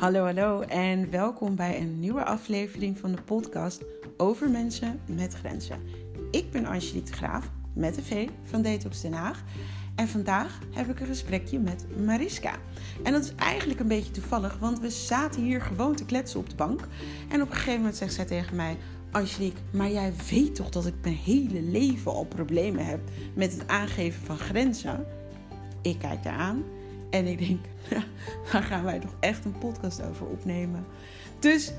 Hallo, hallo en welkom bij een nieuwe aflevering van de podcast over mensen met grenzen. Ik ben Angelique de Graaf met de V van Detox Den Haag. En vandaag heb ik een gesprekje met Mariska. En dat is eigenlijk een beetje toevallig, want we zaten hier gewoon te kletsen op de bank. En op een gegeven moment zegt zij tegen mij: Angelique, maar jij weet toch dat ik mijn hele leven al problemen heb met het aangeven van grenzen? Ik kijk daar aan en ik denk, ja, daar gaan wij toch echt een podcast over opnemen. Dus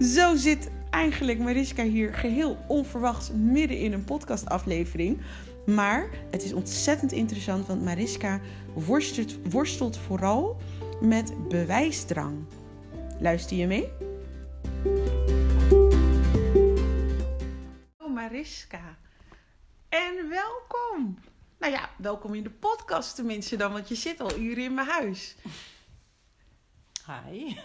zo zit eigenlijk Mariska hier geheel onverwachts midden in een podcastaflevering. Maar het is ontzettend interessant, want Mariska worstelt, worstelt vooral met bewijsdrang. Luister je mee? Oh, Mariska. En welkom. Nou ja, welkom in de podcast tenminste dan, want je zit al uren in mijn huis. Hi.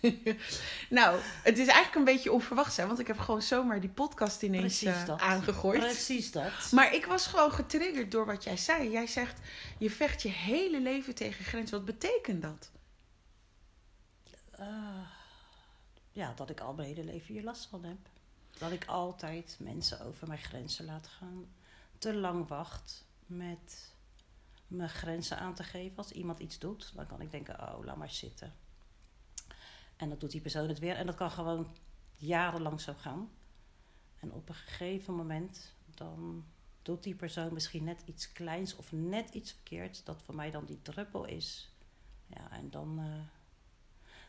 nou, het is eigenlijk een beetje onverwachts, hè, want ik heb gewoon zomaar die podcast ineens uh, aangegooid. Precies dat. Maar ik was gewoon getriggerd door wat jij zei. Jij zegt, je vecht je hele leven tegen grenzen. Wat betekent dat? Uh, ja, dat ik al mijn hele leven hier last van heb. Dat ik altijd mensen over mijn grenzen laat gaan. Te lang wacht met mijn grenzen aan te geven. Als iemand iets doet, dan kan ik denken, oh, laat maar zitten. En dan doet die persoon het weer. En dat kan gewoon jarenlang zo gaan. En op een gegeven moment, dan doet die persoon misschien net iets kleins of net iets verkeerds. Dat voor mij dan die druppel is. Ja, en dan, uh,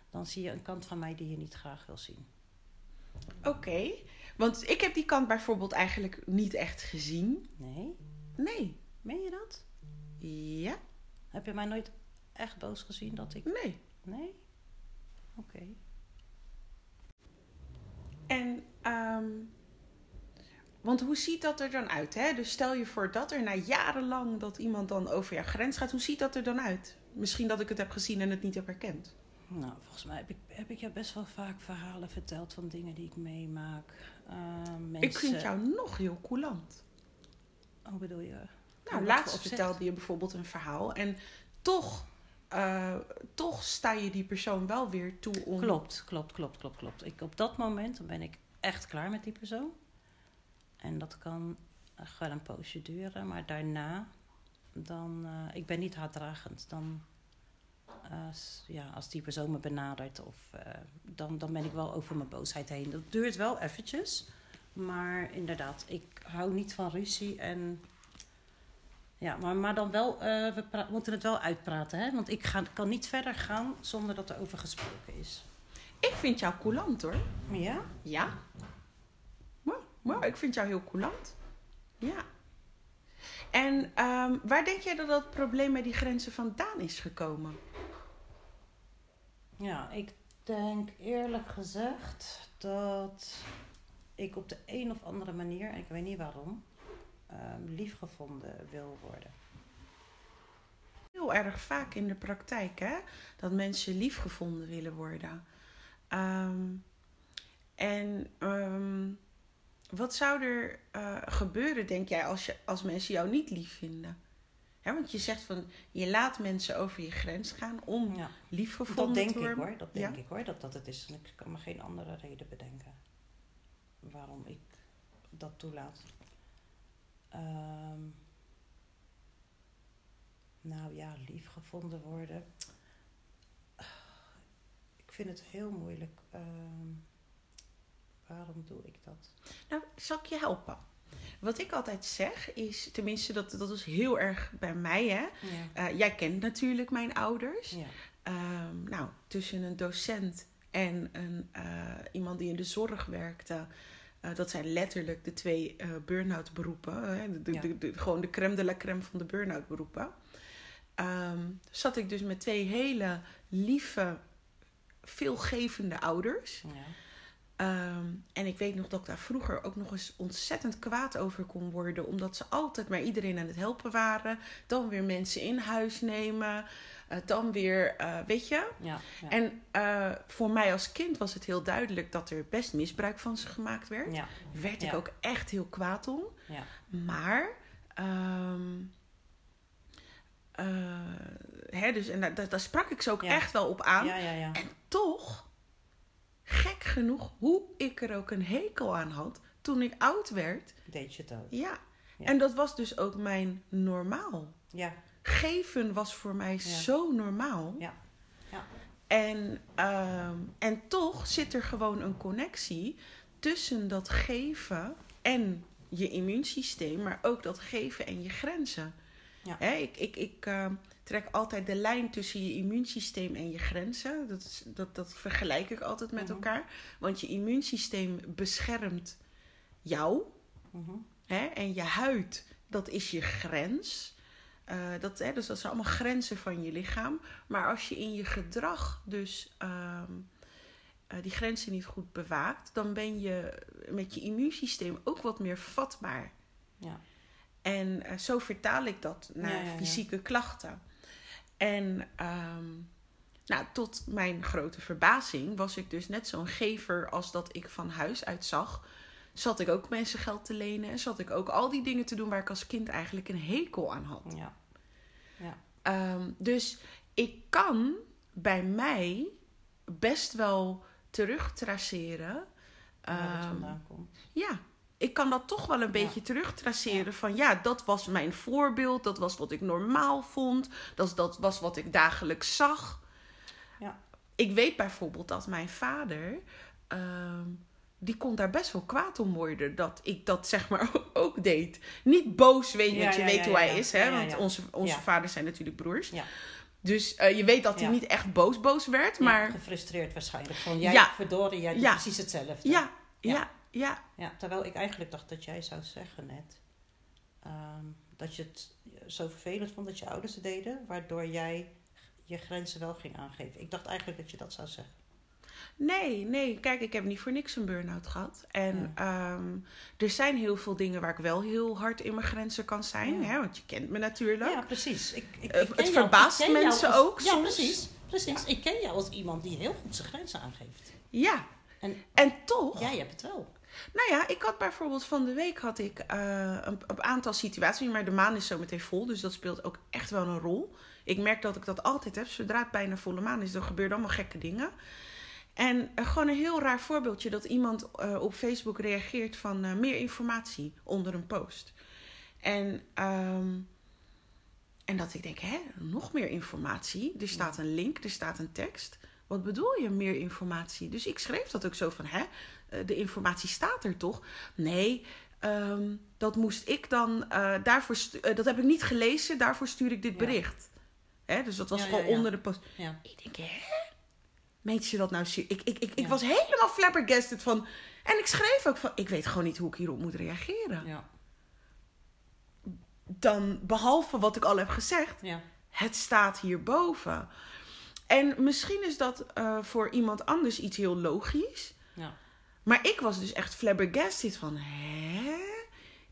dan zie je een kant van mij die je niet graag wil zien. Oké, want ik heb die kant bijvoorbeeld eigenlijk niet echt gezien. Nee? Nee. Meen je dat? Ja. Heb je mij nooit echt boos gezien dat ik. Nee. Nee? Oké. Okay. En, um, want hoe ziet dat er dan uit? Hè? Dus stel je voor dat er na jarenlang dat iemand dan over jouw grens gaat. Hoe ziet dat er dan uit? Misschien dat ik het heb gezien en het niet heb herkend. Nou, volgens mij heb ik, heb ik je best wel vaak verhalen verteld van dingen die ik meemaak. Uh, mensen... Ik vind jou nog heel coulant. Hoe bedoel je? Nou, laatst vertelde je bijvoorbeeld een verhaal en toch, uh, toch sta je die persoon wel weer toe om. Klopt, klopt, klopt, klopt, klopt. Ik, op dat moment dan ben ik echt klaar met die persoon. En dat kan wel een poosje duren, maar daarna, dan, uh, ik ben niet haatdragend. Dan, uh, ja, als die persoon me benadert, of, dan, dan ben ik wel over mijn boosheid heen. Dat duurt wel eventjes. Maar inderdaad, ik hou niet van ruzie en ja, maar, maar dan wel, uh, we moeten het wel uitpraten, hè? Want ik ga, kan niet verder gaan zonder dat er over gesproken is. Ik vind jou coulant hoor. Ja? Ja. Wow ik vind jou heel coulant. Ja. En um, waar denk jij dat dat probleem met die grenzen vandaan is gekomen? Ja, ik denk eerlijk gezegd dat ik op de een of andere manier, en ik weet niet waarom, um, liefgevonden wil worden. Heel erg vaak in de praktijk, hè? Dat mensen liefgevonden willen worden. Um, en um, wat zou er uh, gebeuren, denk jij, als, je, als mensen jou niet lief vinden? Ja, want je zegt van je laat mensen over je grens gaan om ja. liefgevonden te worden. Dat denk ik hoor, dat denk ja? ik hoor, dat dat het is. Ik kan me geen andere reden bedenken waarom ik dat toelaat. Um, nou ja, lief gevonden worden. Ik vind het heel moeilijk. Um, waarom doe ik dat? Nou, zal ik je helpen? Wat ik altijd zeg is, tenminste, dat, dat is heel erg bij mij. Hè? Ja. Uh, jij kent natuurlijk mijn ouders. Ja. Um, nou, tussen een docent en een, uh, iemand die in de zorg werkte. Uh, dat zijn letterlijk de twee burn-out beroepen. De, ja. de, de, gewoon de crème de la crème van de burn-out beroepen. Um, zat ik dus met twee hele lieve, veelgevende ouders. Ja. Um, en ik weet nog dat ik daar vroeger ook nog eens ontzettend kwaad over kon worden. Omdat ze altijd maar iedereen aan het helpen waren. Dan weer mensen in huis nemen. Uh, dan weer, uh, weet je? Ja, ja. En uh, voor mij als kind was het heel duidelijk dat er best misbruik van ze gemaakt werd. Ja. Werd ik ook echt heel kwaad om. Ja. Maar um, hè, dus, en daar, sprak ik ze ook echt wel op aan. Ja, ja, ja. En toch, gek genoeg, hoe ik er ook een hekel aan had toen ik oud werd. Deed je het ook. Ja. Ja. En dat was dus ook mijn normaal. Ja, Geven was voor mij Ja. zo normaal. ja. Ja. En, ehm, en toch zit er gewoon een connectie tussen dat geven en je immuunsysteem, maar ook dat geven en je grenzen. Ja. Hè, ik ik, ik ehm, trek altijd de lijn tussen je immuunsysteem en je grenzen. Dat, is, dat, dat vergelijk ik altijd met Mhm. elkaar. Want je immuunsysteem beschermt jou. Mhm. Hè? En je huid, dat is je grens. Eh, dat, hè, dus dat zijn allemaal grenzen van je lichaam. Maar als je in je gedrag dus ehm, eh, die grenzen niet goed bewaakt, dan ben je met je immuunsysteem ook wat meer vatbaar. Ja. En eh, zo vertaal ik dat naar Ja, ja, ja. fysieke klachten. En ehm, nou, tot mijn grote verbazing was ik dus net zo'n gever als dat ik van huis uit zag. Zat ik ook mensen geld te lenen en zat ik ook al die dingen te doen waar ik als kind eigenlijk een hekel aan had. Ja. Ehm, dus ik kan bij mij best wel terugtraceren. Waar het ehm, vandaan komt. ja, ik kan dat toch wel een beetje terugtraceren van ja, dat was mijn voorbeeld, dat was wat ik normaal vond, dat, dat was wat ik dagelijks zag. Ja. Ik weet bijvoorbeeld dat mijn vader, ehm, die kon daar best wel kwaad om worden dat ik dat zeg maar ook deed. Niet boos, weet je, Ja, want je ja, weet ja, hoe hij is, hè? Want onze, onze vaders zijn natuurlijk broers. Ja. Dus eh, je weet dat hij niet echt boos boos werd, maar gefrustreerd waarschijnlijk. Van jij, Ja. verdorie, jij doet precies hetzelfde. ja, Ja. Ja, ja, terwijl ik eigenlijk dacht dat jij zou zeggen net... ehm, dat je het zo vervelend vond dat je ouders het deden... waardoor jij je grenzen wel ging aangeven. Ik dacht eigenlijk dat je dat zou zeggen. Nee, nee. Kijk, ik heb niet voor niks een burn-out gehad. En ehm, er zijn heel veel dingen waar ik wel heel hard in mijn grenzen kan zijn. Ja. Hè? Want je kent me natuurlijk. Ja, precies. Ik, ik, Eh, ik het ken jou- verbaast jou mensen als- ook Ja, soms. precies. precies. Ik ken jou als iemand die heel goed zijn grenzen aangeeft. Ja. En En toch, jij hebt het wel. Nou ja, ik had bijvoorbeeld van de week had ik eh, een, aantal situaties, maar de maan is zo meteen vol, dus dat speelt ook echt wel een rol. Ik merk dat ik dat altijd heb. Zodra het bijna volle maan is, dan gebeuren allemaal gekke dingen. En eh, gewoon een heel raar voorbeeldje dat iemand eh, op Facebook reageert van meer informatie onder een post. En, ehm, en dat ik denk, hè, nog meer informatie? Er staat een link, er staat een tekst. Wat bedoel je, meer informatie? Dus ik schreef dat ook zo van, hè, de informatie staat er toch? Nee, ehm, dat moest ik dan, eh, daarvoor eh, dat heb ik niet gelezen, daarvoor stuur ik dit Ja. bericht. Hè, dus dat was Ja, gewoon ja, onder de post. Ja. Ik denk, hè? Meent ze dat nou? Ik, ik, ik, ik was helemaal flabbergasted van... En ik schreef ook van, ik weet gewoon niet hoe ik hierop moet reageren. Ja. Dan, behalve wat ik al heb gezegd, Ja. het staat hierboven. En misschien is dat eh, voor iemand anders iets heel logisch. Maar ik was dus echt flabbergasted van... Hè?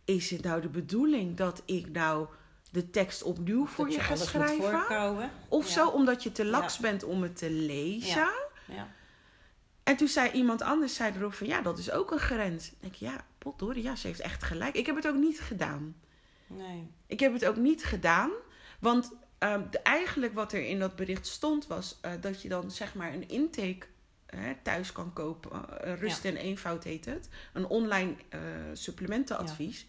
Is het nou de bedoeling dat ik nou de tekst opnieuw voor Dat je ga schrijven? Of Ja. zo, omdat je te laks Ja. bent om het te lezen? Ja. Ja. En toen zei iemand anders zei erop van... Ja, dat is ook een grens. Ik denk, ja, potdorie, ja, ze heeft echt gelijk. Ik heb het ook niet gedaan. Nee. Ik heb het ook niet gedaan. Want ehm, de, eigenlijk wat er in dat bericht stond was... eh, dat je dan zeg maar een intake hè, thuis kan kopen. Eh, rust Ja. en eenvoud heet het. Een online eh, supplementenadvies.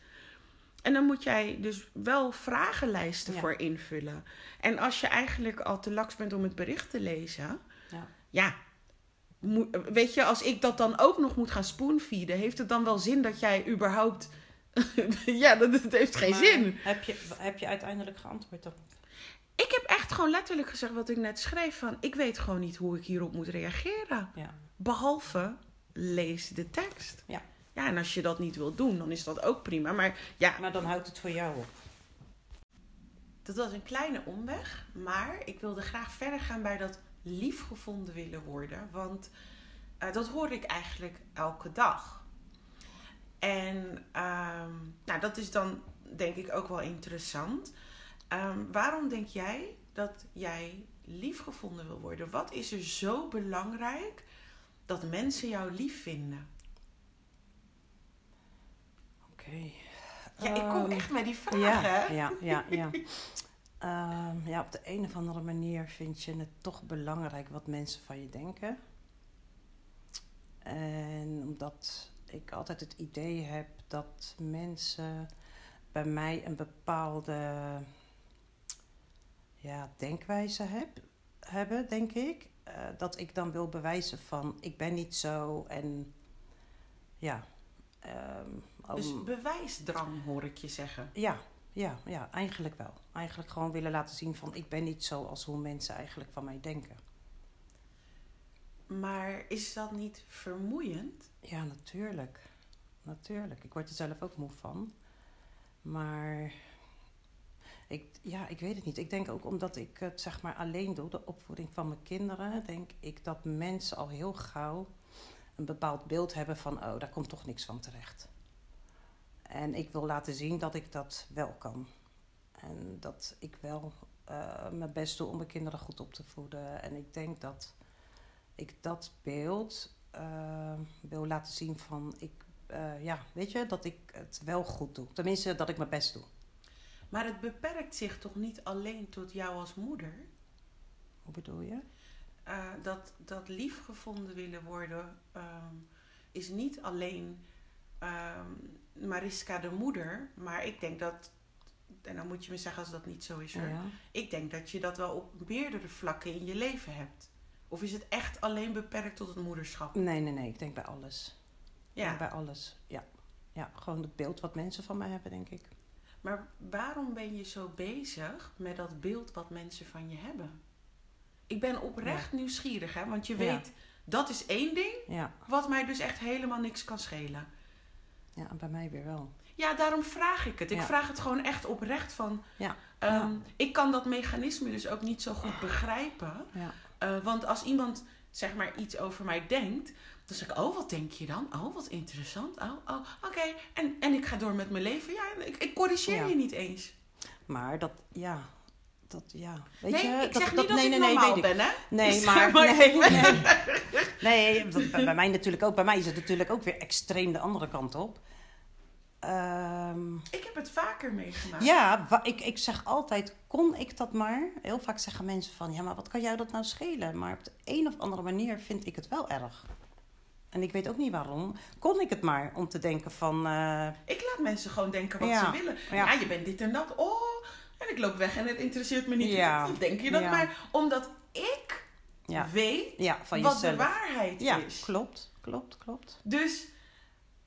En dan moet jij dus wel vragenlijsten Ja. voor invullen. En als je eigenlijk al te laks bent om het bericht te lezen... Ja. ja, weet je, als ik dat dan ook nog moet gaan spoonfeeden... heeft het dan wel zin dat jij überhaupt... ja, dat, dat heeft geen Maar zin. Heb je, heb je uiteindelijk geantwoord dan? Ik heb echt gewoon letterlijk gezegd wat ik net schreef van... ik weet gewoon niet hoe ik hierop moet reageren. Ja. Behalve lees de tekst. Ja. Ja, en als je dat niet wilt doen, dan is dat ook prima. Maar ja, Maar dan houdt het voor jou op. dat was een kleine omweg. Maar ik wilde graag verder gaan bij dat liefgevonden willen worden. Want eh, dat hoor ik eigenlijk elke dag. En ehm, nou, dat is dan denk ik ook wel interessant. Ehm, waarom denk jij dat jij liefgevonden wil worden? Wat is er zo belangrijk dat mensen jou lief vinden? Oké. Ja, ik kom Ehm, echt met die vragen. Ja, hè? ja, ja, ja. Ehm, ja, op de een of andere manier vind je het toch belangrijk wat mensen van je denken. En omdat ik altijd het idee heb dat mensen bij mij een bepaalde ja, denkwijze heb, hebben, denk ik. Eh, dat ik dan wil bewijzen van ik ben niet zo en ja. ehm, Dus bewijsdrang hoor ik je zeggen. ja, ja, ja, eigenlijk wel. Eigenlijk gewoon willen laten zien van ik ben niet zo als hoe mensen eigenlijk van mij denken. Maar is dat niet vermoeiend? Ja, natuurlijk. Natuurlijk. Ik word er zelf ook moe van. Maar ik, ja, ik weet het niet. Ik denk ook omdat ik het zeg maar alleen doe, de opvoeding van mijn kinderen, denk ik dat mensen al heel gauw een bepaald beeld hebben van, oh, daar komt toch niks van terecht. En ik wil laten zien dat ik dat wel kan. En dat ik wel eh, mijn best doe om mijn kinderen goed op te voeden. En ik denk dat ik dat beeld eh, wil laten zien van, ik, eh, ja, weet je, dat ik het wel goed doe. Tenminste, dat ik mijn best doe. Maar het beperkt zich toch niet alleen tot jou als moeder? Hoe bedoel je? Eh, dat, dat lief gevonden willen worden ehm, is niet alleen ehm, Mariska de moeder, maar ik denk dat, en dan moet je me zeggen als dat niet zo is hoor, Ja. ik denk dat je dat wel op meerdere vlakken in je leven hebt. Of is het echt alleen beperkt tot het moederschap? Nee, nee, nee. Ik denk bij alles. Ja. Ja, bij alles. Ja. ja, gewoon het beeld wat mensen van mij hebben, denk ik. Maar waarom ben je zo bezig met dat beeld wat mensen van je hebben? Ik ben oprecht nieuwsgierig, hè? want je Ja. weet, dat is één ding Ja, wat mij dus echt helemaal niks kan schelen. ja en bij mij weer wel. Ja, daarom vraag ik het. Ik vraag het gewoon echt oprecht van. Ja. Ja. Ik kan dat mechanisme dus ook niet zo goed begrijpen. Eh, want als iemand zeg maar iets over mij denkt, zeg ik: Oh, wat denk je dan? Oh, wat interessant. Oh, oh oké. En, en ik ga door met mijn leven. Ja, ik, ik corrigeer Ja. je niet eens. maar dat, ja, dat, ja. Weet nee, je, ik zeg niet dat nee, ik nee, normaal ben, hè? Nee, Dus maar, nee, nee. Nee, dat- bij, bij mij natuurlijk ook. Bij mij is het natuurlijk ook weer extreem de andere kant op. Ehm, Ik heb het vaker meegemaakt. ja, ik, ik zeg altijd, kon ik dat maar? Heel vaak zeggen mensen van, ja, maar wat kan jou dat nou schelen? Maar op de een of andere manier vind ik het wel erg. En ik weet ook niet waarom. Kon ik het maar om te denken van, eh, Ik laat mensen gewoon denken wat Ja, ze willen. ja. Ja. je bent dit en dat. Oh, en ik loop weg en het interesseert me niet. Ja, Wat denk je dat? ja. Maar omdat ik ja, weet ja, van wat jezelf. de waarheid Ja, is. klopt, klopt, klopt. Dus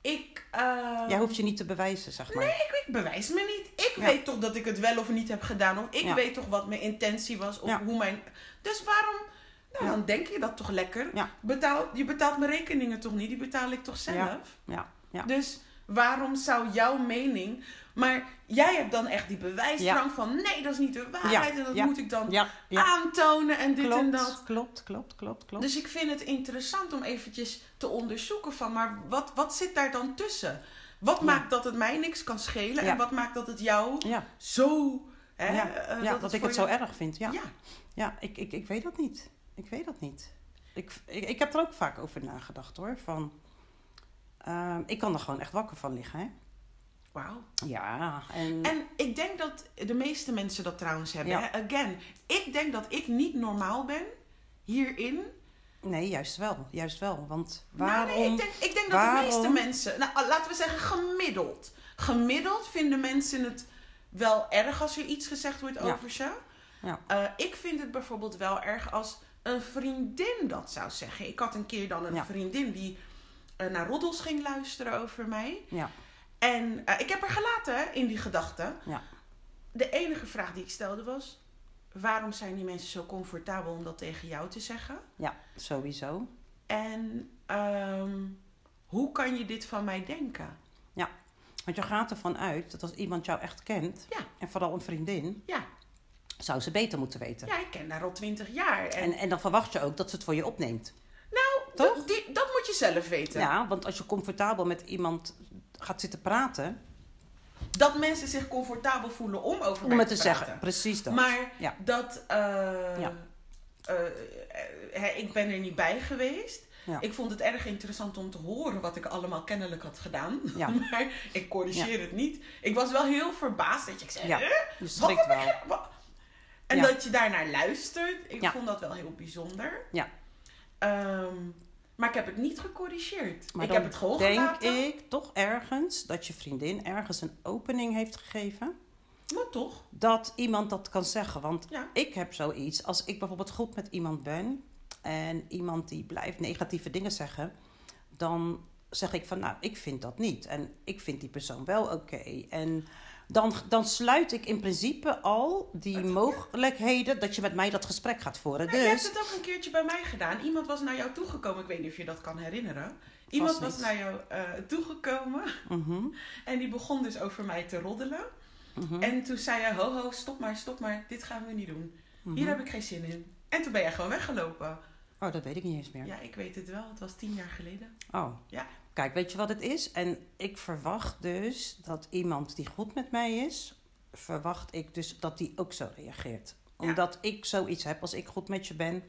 ik... eh, Jij hoeft je niet te bewijzen, zeg maar. Nee, ik, ik bewijs me niet. Ik Ja. weet toch dat ik het wel of niet heb gedaan. Of ik Ja. weet toch wat mijn intentie was. Of Ja. hoe mijn... Dus waarom... Ja. dan denk je dat toch lekker. Ja. Betaal, je betaalt mijn rekeningen toch niet? Die betaal ik toch zelf? Ja. Ja. Dus waarom zou jouw mening... Maar jij hebt dan echt die bewijsdrang van... Nee, dat is niet de waarheid. en dat moet ik dan aantonen en dit klopt, en dat. klopt, klopt, klopt, klopt. Dus ik vind het interessant om eventjes te onderzoeken van... Maar wat, wat zit daar dan tussen? Wat maakt dat het mij niks kan schelen? En wat maakt dat het jou zo... Hè, ja, eh, dat, ik het zo erg vind. Ja, Ja. ja. ik, ik, ik weet dat niet. Ik weet dat niet. Ik, ik, ik heb er ook vaak over nagedacht hoor. Van, ehm, ik kan er gewoon echt wakker van liggen. Hè? Wauw. Ja, en, En ik denk dat de meeste mensen dat trouwens hebben. Ja. Hè? Again, ik denk dat ik niet normaal ben hierin. nee, juist wel. Juist wel. Want Nou, waarom... nee, ik denk, ik denk dat de meeste mensen, nou, laten we zeggen gemiddeld. Gemiddeld vinden mensen het wel erg als er iets gezegd wordt Ja. over ze. Ja. Eh, ik vind het bijvoorbeeld wel erg als een vriendin dat zou zeggen. Ik had een keer dan een Ja. vriendin die eh, naar roddels ging luisteren over mij. Ja, En eh, ik heb haar gelaten in die gedachten. Ja. De enige vraag die ik stelde was: waarom zijn die mensen zo comfortabel om dat tegen jou te zeggen? ja, sowieso. En ehm, hoe kan je dit van mij denken? Want je gaat ervan uit dat als iemand jou echt kent, Ja. en vooral een vriendin, Ja, zou ze beter moeten weten. ja ik ken haar al twintig jaar. En, En, en dan verwacht je ook dat ze het voor je opneemt. nou, toch? dat- die, dat moet je zelf weten. Ja, want als je comfortabel met iemand gaat zitten praten, Dat mensen zich comfortabel voelen om over om het te zeggen, precies dat. Maar Ja. dat. eh, Ja. eh, eh, hè, ik ben er niet bij geweest. Ja. Ik vond het erg interessant om te horen wat ik allemaal kennelijk had gedaan. Ja. maar ik corrigeer het niet. Ik was wel heel verbaasd dat je ik zei: Ja, "Huh? Je Wat schrikt heb wel. ik- wat?" En Ja. dat je daarnaar luistert. Ik Ja. vond dat wel heel bijzonder. Ja. Ehm, maar ik heb het niet gecorrigeerd. Maar ik heb het gewoon denk gelaten. ik toch ergens dat je vriendin ergens een opening heeft gegeven. Maar toch. Dat iemand dat kan zeggen. Want Ja. ik heb zoiets. Als ik bijvoorbeeld goed met iemand ben. En iemand die blijft negatieve dingen zeggen. Dan zeg ik van nou, ik vind dat niet. En ik vind die persoon wel oké. En dan, dan sluit ik in principe al die mogelijkheden dat je met mij dat gesprek gaat voeren. Ja, Je hebt Dus het ook een keertje bij mij gedaan. Iemand was naar jou toegekomen. Ik weet niet of je dat kan herinneren. Iemand was naar jou eh, toegekomen. Mhm, En die begon dus over mij te roddelen. mhm, En toen zei hij, ho ho, stop maar, stop maar. Dit gaan we niet doen. mhm. Hier heb ik geen zin in. En toen ben jij gewoon weggelopen. Oh, dat weet ik niet eens meer. Ja, ik weet het wel. Het was tien jaar geleden. Oh. Ja. Kijk, weet je wat het is? En ik verwacht dus dat iemand die goed met mij is, verwacht ik dus dat die ook zo reageert. Ja. Omdat ik zoiets heb, als ik goed met je ben,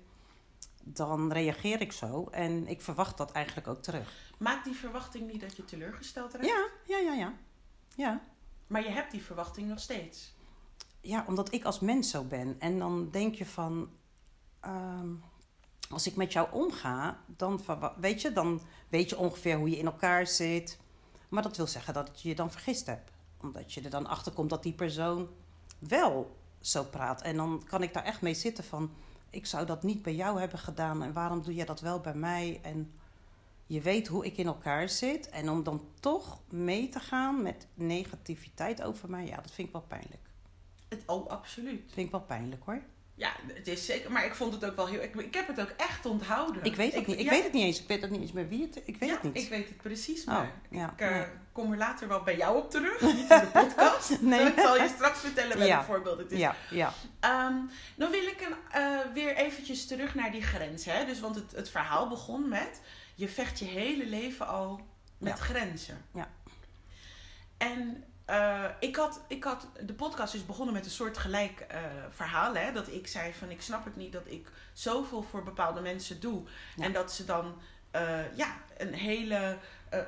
dan reageer ik zo. En ik verwacht dat eigenlijk ook terug. Maak die verwachting niet dat je teleurgesteld raakt. Ja, ja, ja, ja. Ja. Maar je hebt die verwachting nog steeds. Ja, omdat ik als mens zo ben. En dan denk je van. ehm, als ik met jou omga, dan, weet je, dan weet je ongeveer hoe je in elkaar zit. Maar dat wil zeggen dat je je dan vergist hebt. Omdat je er dan achter komt dat die persoon wel zo praat. En dan kan ik daar echt mee zitten van. Ik zou dat niet bij jou hebben gedaan. En waarom doe jij dat wel bij mij? En je weet hoe ik in elkaar zit. En om dan toch mee te gaan met negativiteit over mij, ja, dat vind ik wel pijnlijk. Het, oh, absoluut. Vind ik wel pijnlijk hoor. Ja, het is zeker. Maar ik vond het ook wel heel... Ik, ik heb het ook echt onthouden. Ik weet het niet. Ik ja, weet het niet eens. Ik weet ook niet eens meer wie het Ik weet ja, het niet. ik weet het precies, Oh, maar ja, ik eh, nee. kom er later wel bij jou op terug. Niet in de podcast. Nee. Ik zal je straks vertellen welk Ja. voorbeeld het is. Ja, ja. Ehm, dan wil ik een, eh, weer eventjes terug naar die grens. Hè? Dus, want het, het verhaal begon met... Je vecht je hele leven al met Ja. grenzen. Ja. En eh, ik, had, ik had... De podcast is begonnen met een soort gelijk eh, verhaal. Hè? Dat ik zei van... Ik snap het niet dat ik zoveel voor bepaalde mensen doe. Ja. En dat ze dan... eh, ja, een hele...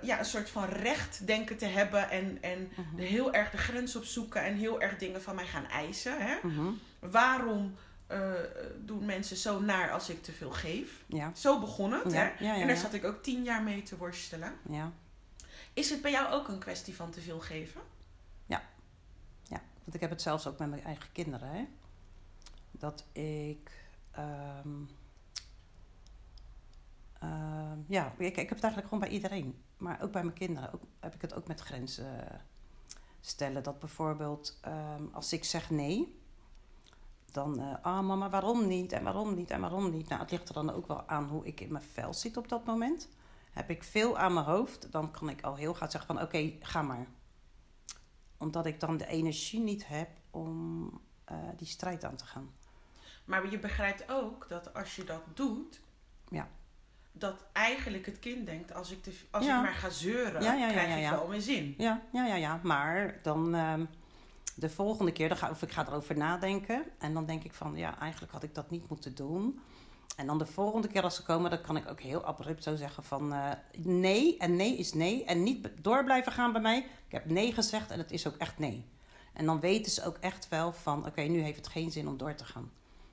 ja, een soort van recht denken te hebben. En, en Mhm. heel erg de grens opzoeken. En heel erg dingen van mij gaan eisen. Hè? Mhm. waarom doen mensen zo naar als ik te veel geef? Ja. Zo begon het. Ja, Hè? en daar zat ik ook tien jaar mee te worstelen. Ja. Is het bij jou ook een kwestie van te veel geven? Want ik heb het zelfs ook met mijn eigen kinderen. Hè? Dat ik. ehm, ehm, ja, ik, ik heb het eigenlijk gewoon bij iedereen. Maar ook bij mijn kinderen ook, heb ik het ook met grenzen stellen. Dat bijvoorbeeld ehm, als ik zeg nee. Dan, eh, ah mama, waarom niet? En waarom niet? En waarom niet? Nou, het ligt er dan ook wel aan hoe ik in mijn vel zit op dat moment. Heb ik veel aan mijn hoofd, dan kan ik al heel gauw zeggen van oké, ga maar. Omdat ik dan de energie niet heb om eh, die strijd aan te gaan. Maar je begrijpt ook dat als je dat doet... Ja. Dat eigenlijk het kind denkt, als ik, te, als Ja. ik maar ga zeuren, Ja, krijg ik wel mijn zin. Ja, ja, ja, ja. Maar dan ehm, de volgende keer, dan ga, of ik ga erover nadenken. En dan denk ik van, ja, eigenlijk had ik dat niet moeten doen. En dan de volgende keer als ze komen, dan kan ik ook heel abrupt zo zeggen van... eh, nee, en nee is nee. En niet door blijven gaan bij mij. Ik heb nee gezegd en het is ook echt nee. En dan weten ze ook echt wel van, oké, nu heeft het geen zin om door te gaan.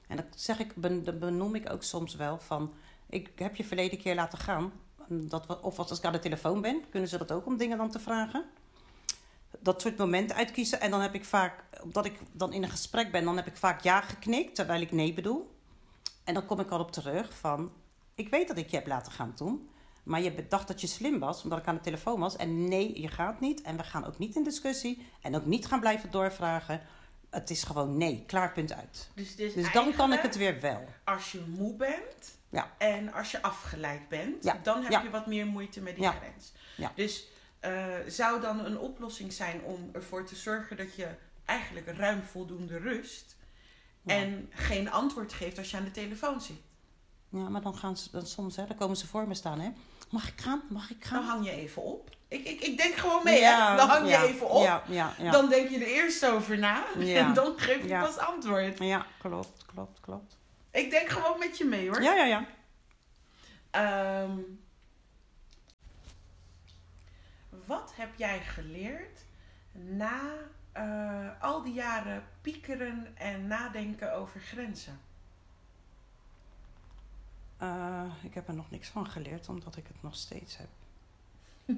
En dat zeg ik, benoem ik ook soms wel van... Ik heb je verleden keer laten gaan. Dat of als ik aan de telefoon ben, kunnen ze dat ook om dingen dan te vragen. Dat soort momenten uitkiezen. En dan heb ik vaak, omdat ik dan in een gesprek ben, dan heb ik vaak ja geknikt, terwijl ik nee bedoel. En dan kom ik al op terug van, ik weet dat ik je heb laten gaan toen. Maar je bedacht dat je slim was, omdat ik aan de telefoon was. En nee, je gaat niet. En we gaan ook niet in discussie. En ook niet gaan blijven doorvragen. Het is gewoon nee, klaar, punt uit. Dus, dus, Dus dan kan ik het weer wel. Als je moe bent Ja. en als je afgeleid bent, Ja, dan heb ja. je wat meer moeite met die Ja. grens. Ja. Dus eh, zou dan een oplossing zijn om ervoor te zorgen dat je eigenlijk ruim voldoende rust Ja. en geen antwoord geeft als je aan de telefoon zit? Ja, maar dan gaan ze dan soms, hè, dan komen ze voor me staan, hè. Mag ik gaan? Mag ik gaan? Dan hang je even op. Ik, ik, ik denk gewoon mee, Ja, hè? Dan hang je even op. Ja, ja, ja. Dan denk je er eerst over na. Ja. En dan geef je pas antwoord. Ja, klopt, klopt, klopt. Ik denk gewoon met je mee hoor. Ja, ja, ja. Ehm, wat heb jij geleerd na eh, al die jaren piekeren en nadenken over grenzen? Eh, ik heb er nog niks van geleerd, omdat ik het nog steeds heb.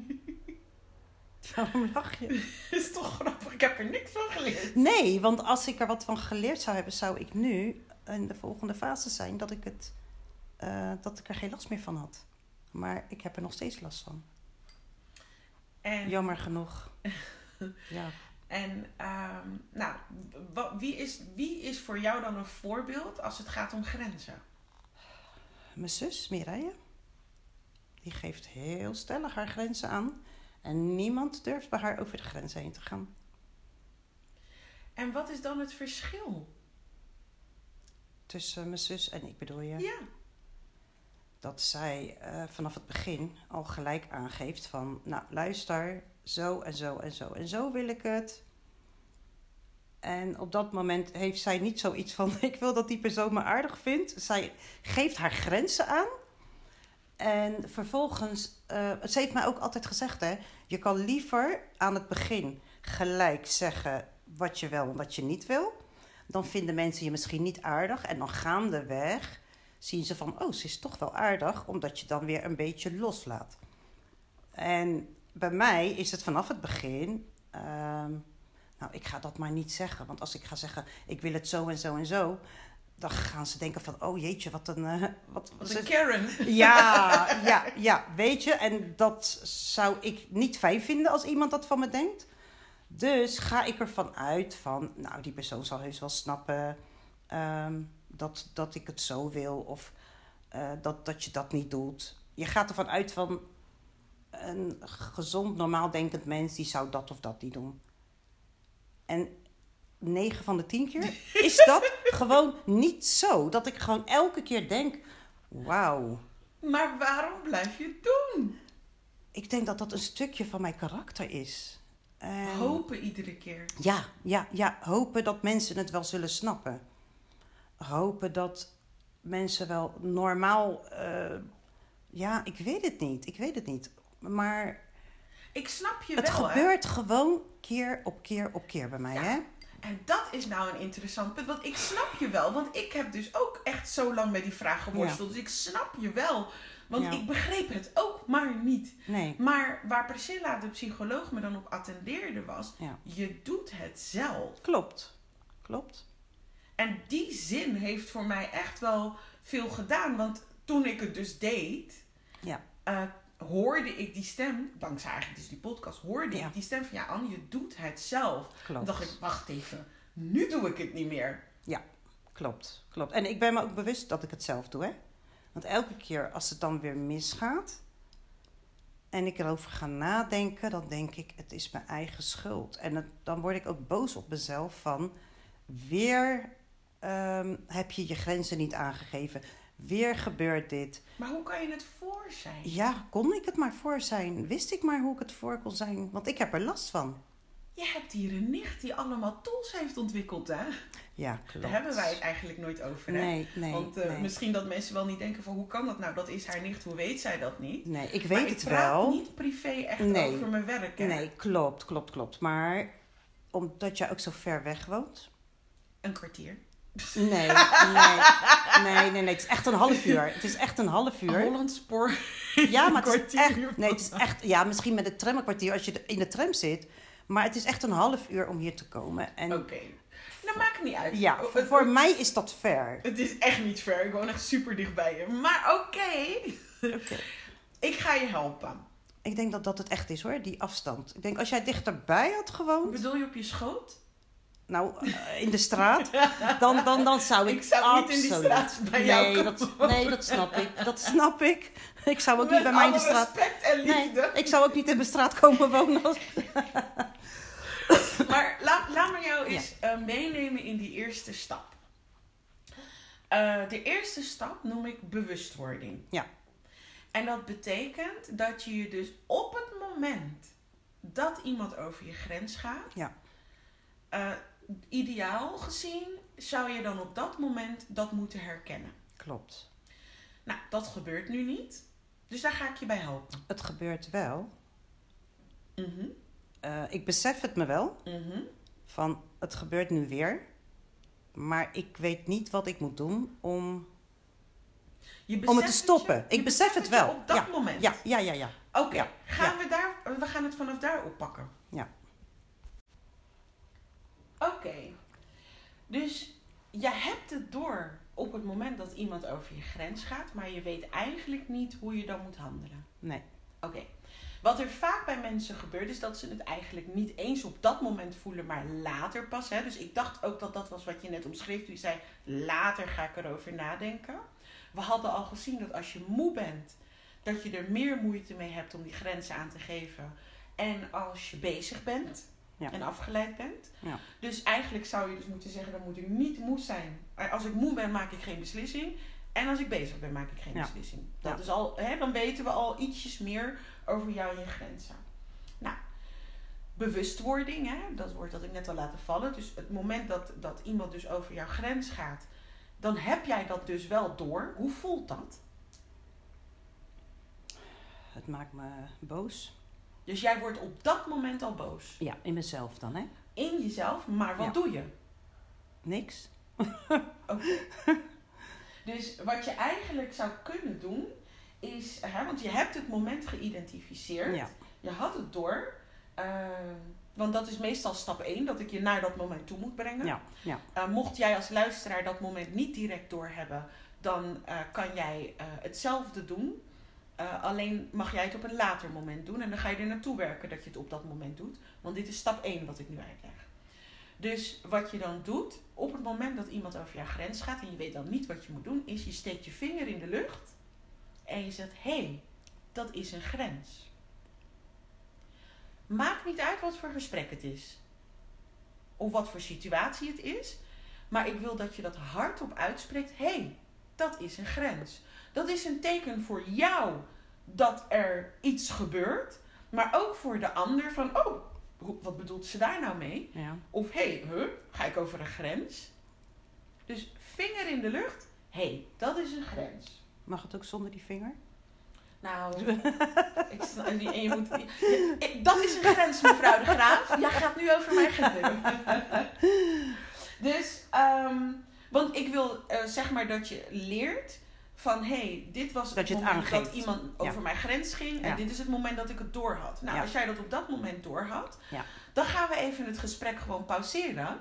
Waarom lach je? Is toch grappig, ik heb er niks van geleerd. Nee, want als ik er wat van geleerd zou hebben, zou ik nu in de volgende fase zijn dat ik, het, eh, dat ik er geen last meer van had. Maar ik heb er nog steeds last van. En, Jammer genoeg. Ja. En ehm, nou, wie is, wie is voor jou dan een voorbeeld als het gaat om grenzen? Mijn zus, Mireille, die geeft heel stellig haar grenzen aan. En niemand durft bij haar over de grens heen te gaan. En wat is dan het verschil? Tussen mijn zus en ik bedoel je. Ja. dat zij eh, vanaf het begin al gelijk aangeeft van, nou luister, zo en zo en zo en zo wil ik het. En op dat moment heeft zij niet zoiets van, ik wil dat die persoon me aardig vindt. Zij geeft haar grenzen aan. En vervolgens, eh, ze heeft mij ook altijd gezegd, hè, je kan liever aan het begin gelijk zeggen wat je wel en wat je niet wil. Dan vinden mensen je misschien niet aardig en dan gaandeweg zien ze van, oh, ze is toch wel aardig, omdat je dan weer een beetje loslaat. En bij mij is het vanaf het begin, ehm, nou, ik ga dat maar niet zeggen, want als ik ga zeggen, ik wil het zo en zo en zo, dan gaan ze denken van, oh jeetje, wat een, eh, wat, Wat een Karen. ja, ja, ja, weet je, en dat zou ik niet fijn vinden als iemand dat van me denkt. Dus ga ik ervan uit van, nou, die persoon zal heus wel snappen ehm, dat, dat ik het zo wil of eh, dat, dat je dat niet doet. Je gaat ervan uit van een gezond, normaal denkend mens die zou dat of dat niet doen. En 9 van de 10 keer is dat gewoon niet zo. Dat ik gewoon elke keer denk, wauw. Maar waarom blijf je het doen? Ik denk dat dat een stukje van mijn karakter is. En- Hopen iedere keer. Ja, ja, ja. Hopen dat mensen het wel zullen snappen. Hopen dat mensen wel normaal. eh, ja, ik weet het niet. Ik weet het niet. Maar Ik snap je het wel, hè? gebeurt gewoon keer op keer op keer bij mij, Ja. hè? En dat is nou een interessant punt. Want ik snap je wel. Want ik heb dus ook echt zo lang met die vraag geworsteld. Dus ik snap je wel. Want Ja. ik begreep het ook maar niet. Nee. Maar waar Priscilla, de psycholoog, me dan op attendeerde was... Ja. Je doet het zelf. Klopt. Klopt. En die zin heeft voor mij echt wel veel gedaan. Want toen ik het dus deed... Ja. eh, hoorde ik die stem, dankzij eigenlijk dus die podcast, hoorde Ja. ik die stem van ja, Anne, je doet het zelf. Klopt. Dan dacht ik, wacht even, nu doe ik het niet meer. Klopt, klopt. En ik ben me ook bewust dat ik het zelf doe, hè? Want elke keer als het dan weer misgaat en ik erover ga nadenken, dan denk ik, het is mijn eigen schuld. En het- dan word ik ook boos op mezelf van, weer ehm, heb je je grenzen niet aangegeven. Weer gebeurt dit. Maar hoe kan je het voor zijn? Ja, kon ik het maar voor zijn? Wist ik maar hoe ik het voor kon zijn? Want ik heb er last van. Je hebt hier een nicht die allemaal tools heeft ontwikkeld, hè? Ja, klopt. Daar hebben wij het eigenlijk nooit over, hè? Nee, nee, Want eh, nee. misschien dat mensen wel niet denken van hoe kan dat nou? Dat is haar nicht, hoe weet zij dat niet? Nee, ik maar weet ik het praat wel. niet privé echt Nee. over mijn werk, hè? Nee, klopt, klopt, klopt. Maar omdat jij ook zo ver weg woont. Een kwartier. Nee, nee, nee, nee, nee. Het is echt een half uur. Het is echt een half uur. Holland Spoor. Ja, maar het is echt. Nee, het is echt. Ja, misschien met de tram een kwartier als je in de tram zit. Maar het is echt een half uur om hier te komen. En Oké. Nou, maakt het niet uit. ja, voor mij is dat ver. Het is echt niet ver. Ik woon echt super dichtbij je. Maar oké. Oké. Ik ga je helpen. Ik denk dat dat het echt is hoor, die afstand. Ik denk als jij dichterbij had gewoond, Bedoel je op je schoot? Nou eh, in de straat, dan, dan, dan zou ik. Ik zou niet in die absoluut- straat bij jou nee, komen dat, nee, dat snap ik. Dat snap ik. Ik zou ook niet bij mij in de straat. respect en liefde. Nee, ik zou ook niet in mijn straat komen wonen. Als... Maar laat, laat me jou eens eh, meenemen in die eerste stap. Eh, de eerste stap noem ik bewustwording. Ja. En dat betekent dat je je dus op het moment dat iemand over je grens gaat, Ja. Ideaal gezien zou je dan op dat moment dat moeten herkennen. Klopt. Nou, dat gebeurt nu niet. Dus daar ga ik je bij helpen. Het gebeurt wel. Mhm, Eh, ik besef het me wel. mhm. van het gebeurt nu weer, maar ik weet niet wat ik moet doen om, Je om het te stoppen. je ik besef het wel. op dat ja. moment. Ja, ja, ja, ja. Oké, Ja, gaan we daar, we gaan het vanaf daar oppakken. Oké, dus je hebt het door op het moment dat iemand over je grens gaat, maar je weet eigenlijk niet hoe je dan moet handelen. Nee. Oké. Wat er vaak bij mensen gebeurt, is dat ze het eigenlijk niet eens op dat moment voelen, maar later pas. Hè? Dus ik dacht ook dat dat was wat je net omschreef toen je zei, later ga ik erover nadenken. We hadden al gezien dat als je moe bent, dat je er meer moeite mee hebt om die grenzen aan te geven. En als je bezig bent Ja. en afgeleid bent. Ja. Dus eigenlijk zou je dus moeten zeggen, dan moet ik niet moe zijn. Als ik moe ben, maak ik geen beslissing. En als ik bezig ben, maak ik geen Ja. beslissing. Dat is al, hè, dan weten we al ietsjes meer over jou en je grenzen. Nou, bewustwording, hè, dat woord dat ik net al laten vallen. Dus het moment dat, dat iemand dus over jouw grens gaat, dan heb jij dat dus wel door. Hoe voelt dat? Het maakt me boos. Dus jij wordt op dat moment al boos. Ja, in mezelf dan, hè? In jezelf, maar wat Ja. doe je? Niks. Dus wat je eigenlijk zou kunnen doen, is, hè, want je hebt het moment geïdentificeerd. Ja. Je had het door. eh, want dat is meestal stap 1, dat ik je naar dat moment toe moet brengen. Ja, ja. Eh, mocht jij als luisteraar dat moment niet direct doorhebben, dan eh, kan jij eh, hetzelfde doen. Eh, alleen mag jij het op een later moment doen. En dan ga je er naartoe werken dat je het op dat moment doet. Want dit is stap 1 wat ik nu uitleg. Dus wat je dan doet, op het moment dat iemand over jouw grens gaat en je weet dan niet wat je moet doen, is je steekt je vinger in de lucht en je zegt: hé, hey, dat is een grens. Maakt niet uit wat voor gesprek het is. Of wat voor situatie het is. Maar ik wil dat je dat hardop uitspreekt. Hé, hey, dat is een grens. Dat is een teken voor jou dat er iets gebeurt. Maar ook voor de ander van, oh, wat bedoelt ze daar nou mee? ja. Of hé, hey, huh, ga ik over een grens? Dus vinger in de lucht. Hé, hey, dat is een grens. Mag het ook zonder die vinger? Nou, ik snap, en je moet, je- ik- dat is een grens, mevrouw de Graaf. Jij gaat nu over mijn gender. Dus, ehm, want ik wil eh, zeg maar dat je leert van, hé, hey, dit was Dat het je het moment dat iemand Ja. over mijn grens ging. En Ja. dit is het moment dat ik het door had. Nou, Ja. als jij dat op dat moment door had, Ja. dan gaan we even het gesprek gewoon pauzeren.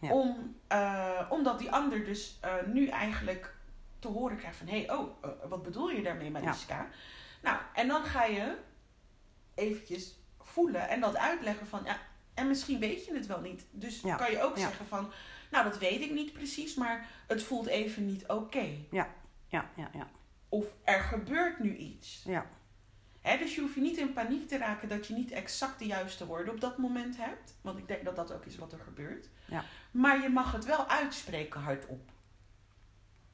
Om, eh, omdat die ander dus eh, nu eigenlijk te horen krijgt van... hé, hey, oh, eh, wat bedoel je daarmee, Mariska? Nou, en dan ga je eventjes voelen en dat uitleggen van... Ja, en misschien weet je het wel niet. Dus kan je ook zeggen van... Nou, dat weet ik niet precies, maar het voelt even niet oké. Ja, ja, ja. Of er gebeurt nu iets. Ja, Hè, dus je hoeft je niet in paniek te raken dat je niet exact de juiste woorden op dat moment hebt. Want ik denk dat dat ook is wat er gebeurt. Ja. Maar je mag het wel uitspreken hardop.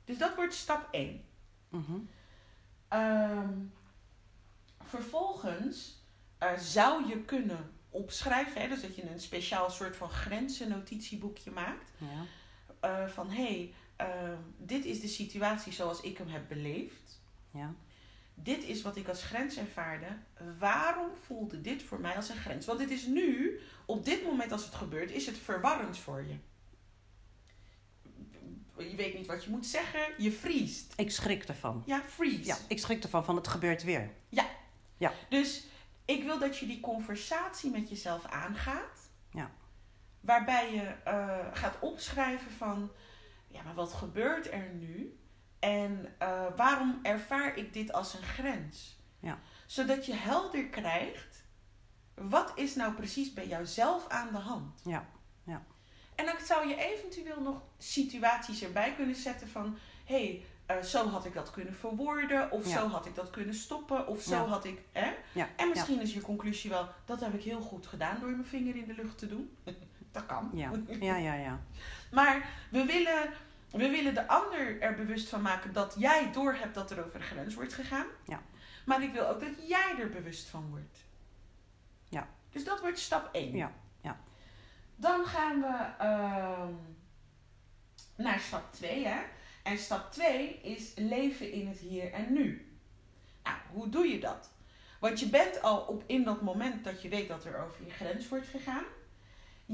Dus dat wordt stap 1. Mhm. Ehm, vervolgens eh, zou je kunnen opschrijven, hè, dus dat je een speciaal soort van grensennotitieboekje maakt. ja, eh, van hé, hey, eh, dit is de situatie zoals ik hem heb beleefd. ja, Dit is wat ik als grens ervaarde. Waarom voelde dit voor mij als een grens? Want dit is nu, op dit moment als het gebeurt, is het verwarrend voor je. Je weet niet wat je moet zeggen, je vriest. Ik schrik ervan. Ja, freeze. Ja, ik schrik ervan van het gebeurt weer. Dus ik wil dat je die conversatie met jezelf aangaat. Ja. Waarbij je eh, gaat opschrijven van, ja, maar wat gebeurt er nu? En eh, waarom ervaar ik dit als een grens? Ja. Zodat je helder krijgt, wat is nou precies bij jouzelf aan de hand? Ja, En dan zou je eventueel nog situaties erbij kunnen zetten van... hé, hey, eh, zo had ik dat kunnen verwoorden. Of Ja. zo had ik dat kunnen stoppen. Of zo Ja. had ik... Hè? ja. En misschien is je conclusie wel... dat heb ik heel goed gedaan door mijn vinger in de lucht te doen. dat kan. Ja, ja, ja, ja. Maar we willen, we willen de ander er bewust van maken... dat jij doorhebt dat er over de grens wordt gegaan. Ja. Maar ik wil ook dat jij er bewust van wordt. Ja. Dus dat wordt stap 1. Ja, ja. Dan gaan we ehm, naar stap 2. Hè? En stap 2 is leven in het hier en nu. Nou, hoe doe je dat? Want je bent al op in dat moment dat je weet dat er over je grens wordt gegaan.